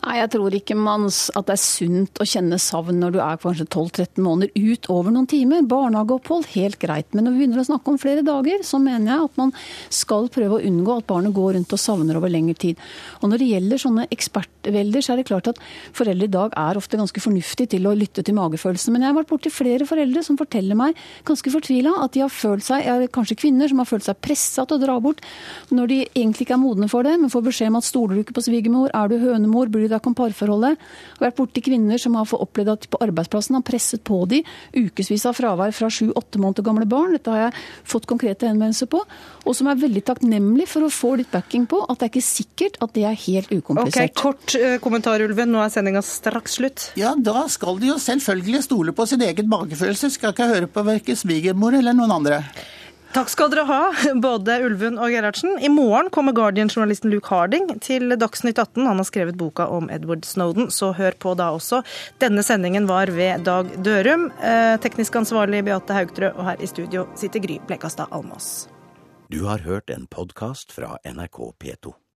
Q: Nei, Jeg tror ikke man, at det er sunt å kjenne savn når du er kanskje 12-13 måneder utover noen timer. Barnehageopphold, helt greit. Men når vi begynner å snakke om flere dager, så mener jeg at man skal prøve å unngå at barnet går rundt og savner over lengre tid. Og når det gjelder sånne ekspertvelder, så er det klart at foreldre i dag er ofte ganske fornuftige til å lytte til magefølelsen. Men jeg har vært borti flere foreldre som forteller meg ganske fortvila at de har følt seg, kanskje kvinner som har følt seg pressa til å dra bort når de egentlig ikke er modne for det, men får beskjed om at stoler du ikke på svigermor, er du hønemor, bryr deg ikke om parforholdet. Og vært borti kvinner som har har fått opplevd at på arbeidsplassen har presset på de ukevis av fravær fra sju-åtte måneder gamle barn. Dette har jeg fått konkrete henvendelser på. Og som er veldig takknemlig for å få litt backing på at det er ikke sikkert at det er helt ukomplisert.
B: Ok, Kort uh, kommentar, Ulven. Nå er sendinga straks slutt.
P: Ja, da skal de jo selvfølgelig stole på sin egen magefølelse. Skal ikke høre på verken svigermor eller noen andre.
B: Takk skal dere ha, både Ulven og Gerhardsen. I morgen kommer Guardian-journalisten Luke Harding til Dagsnytt 18. Han har skrevet boka om Edward Snowden, så hør på da også. Denne sendingen var ved Dag Dørum. Eh, teknisk ansvarlig Beate Haugtrø, og her i studio sitter Gry Blekastad Almås.
A: Du har hørt en podkast fra NRK P2.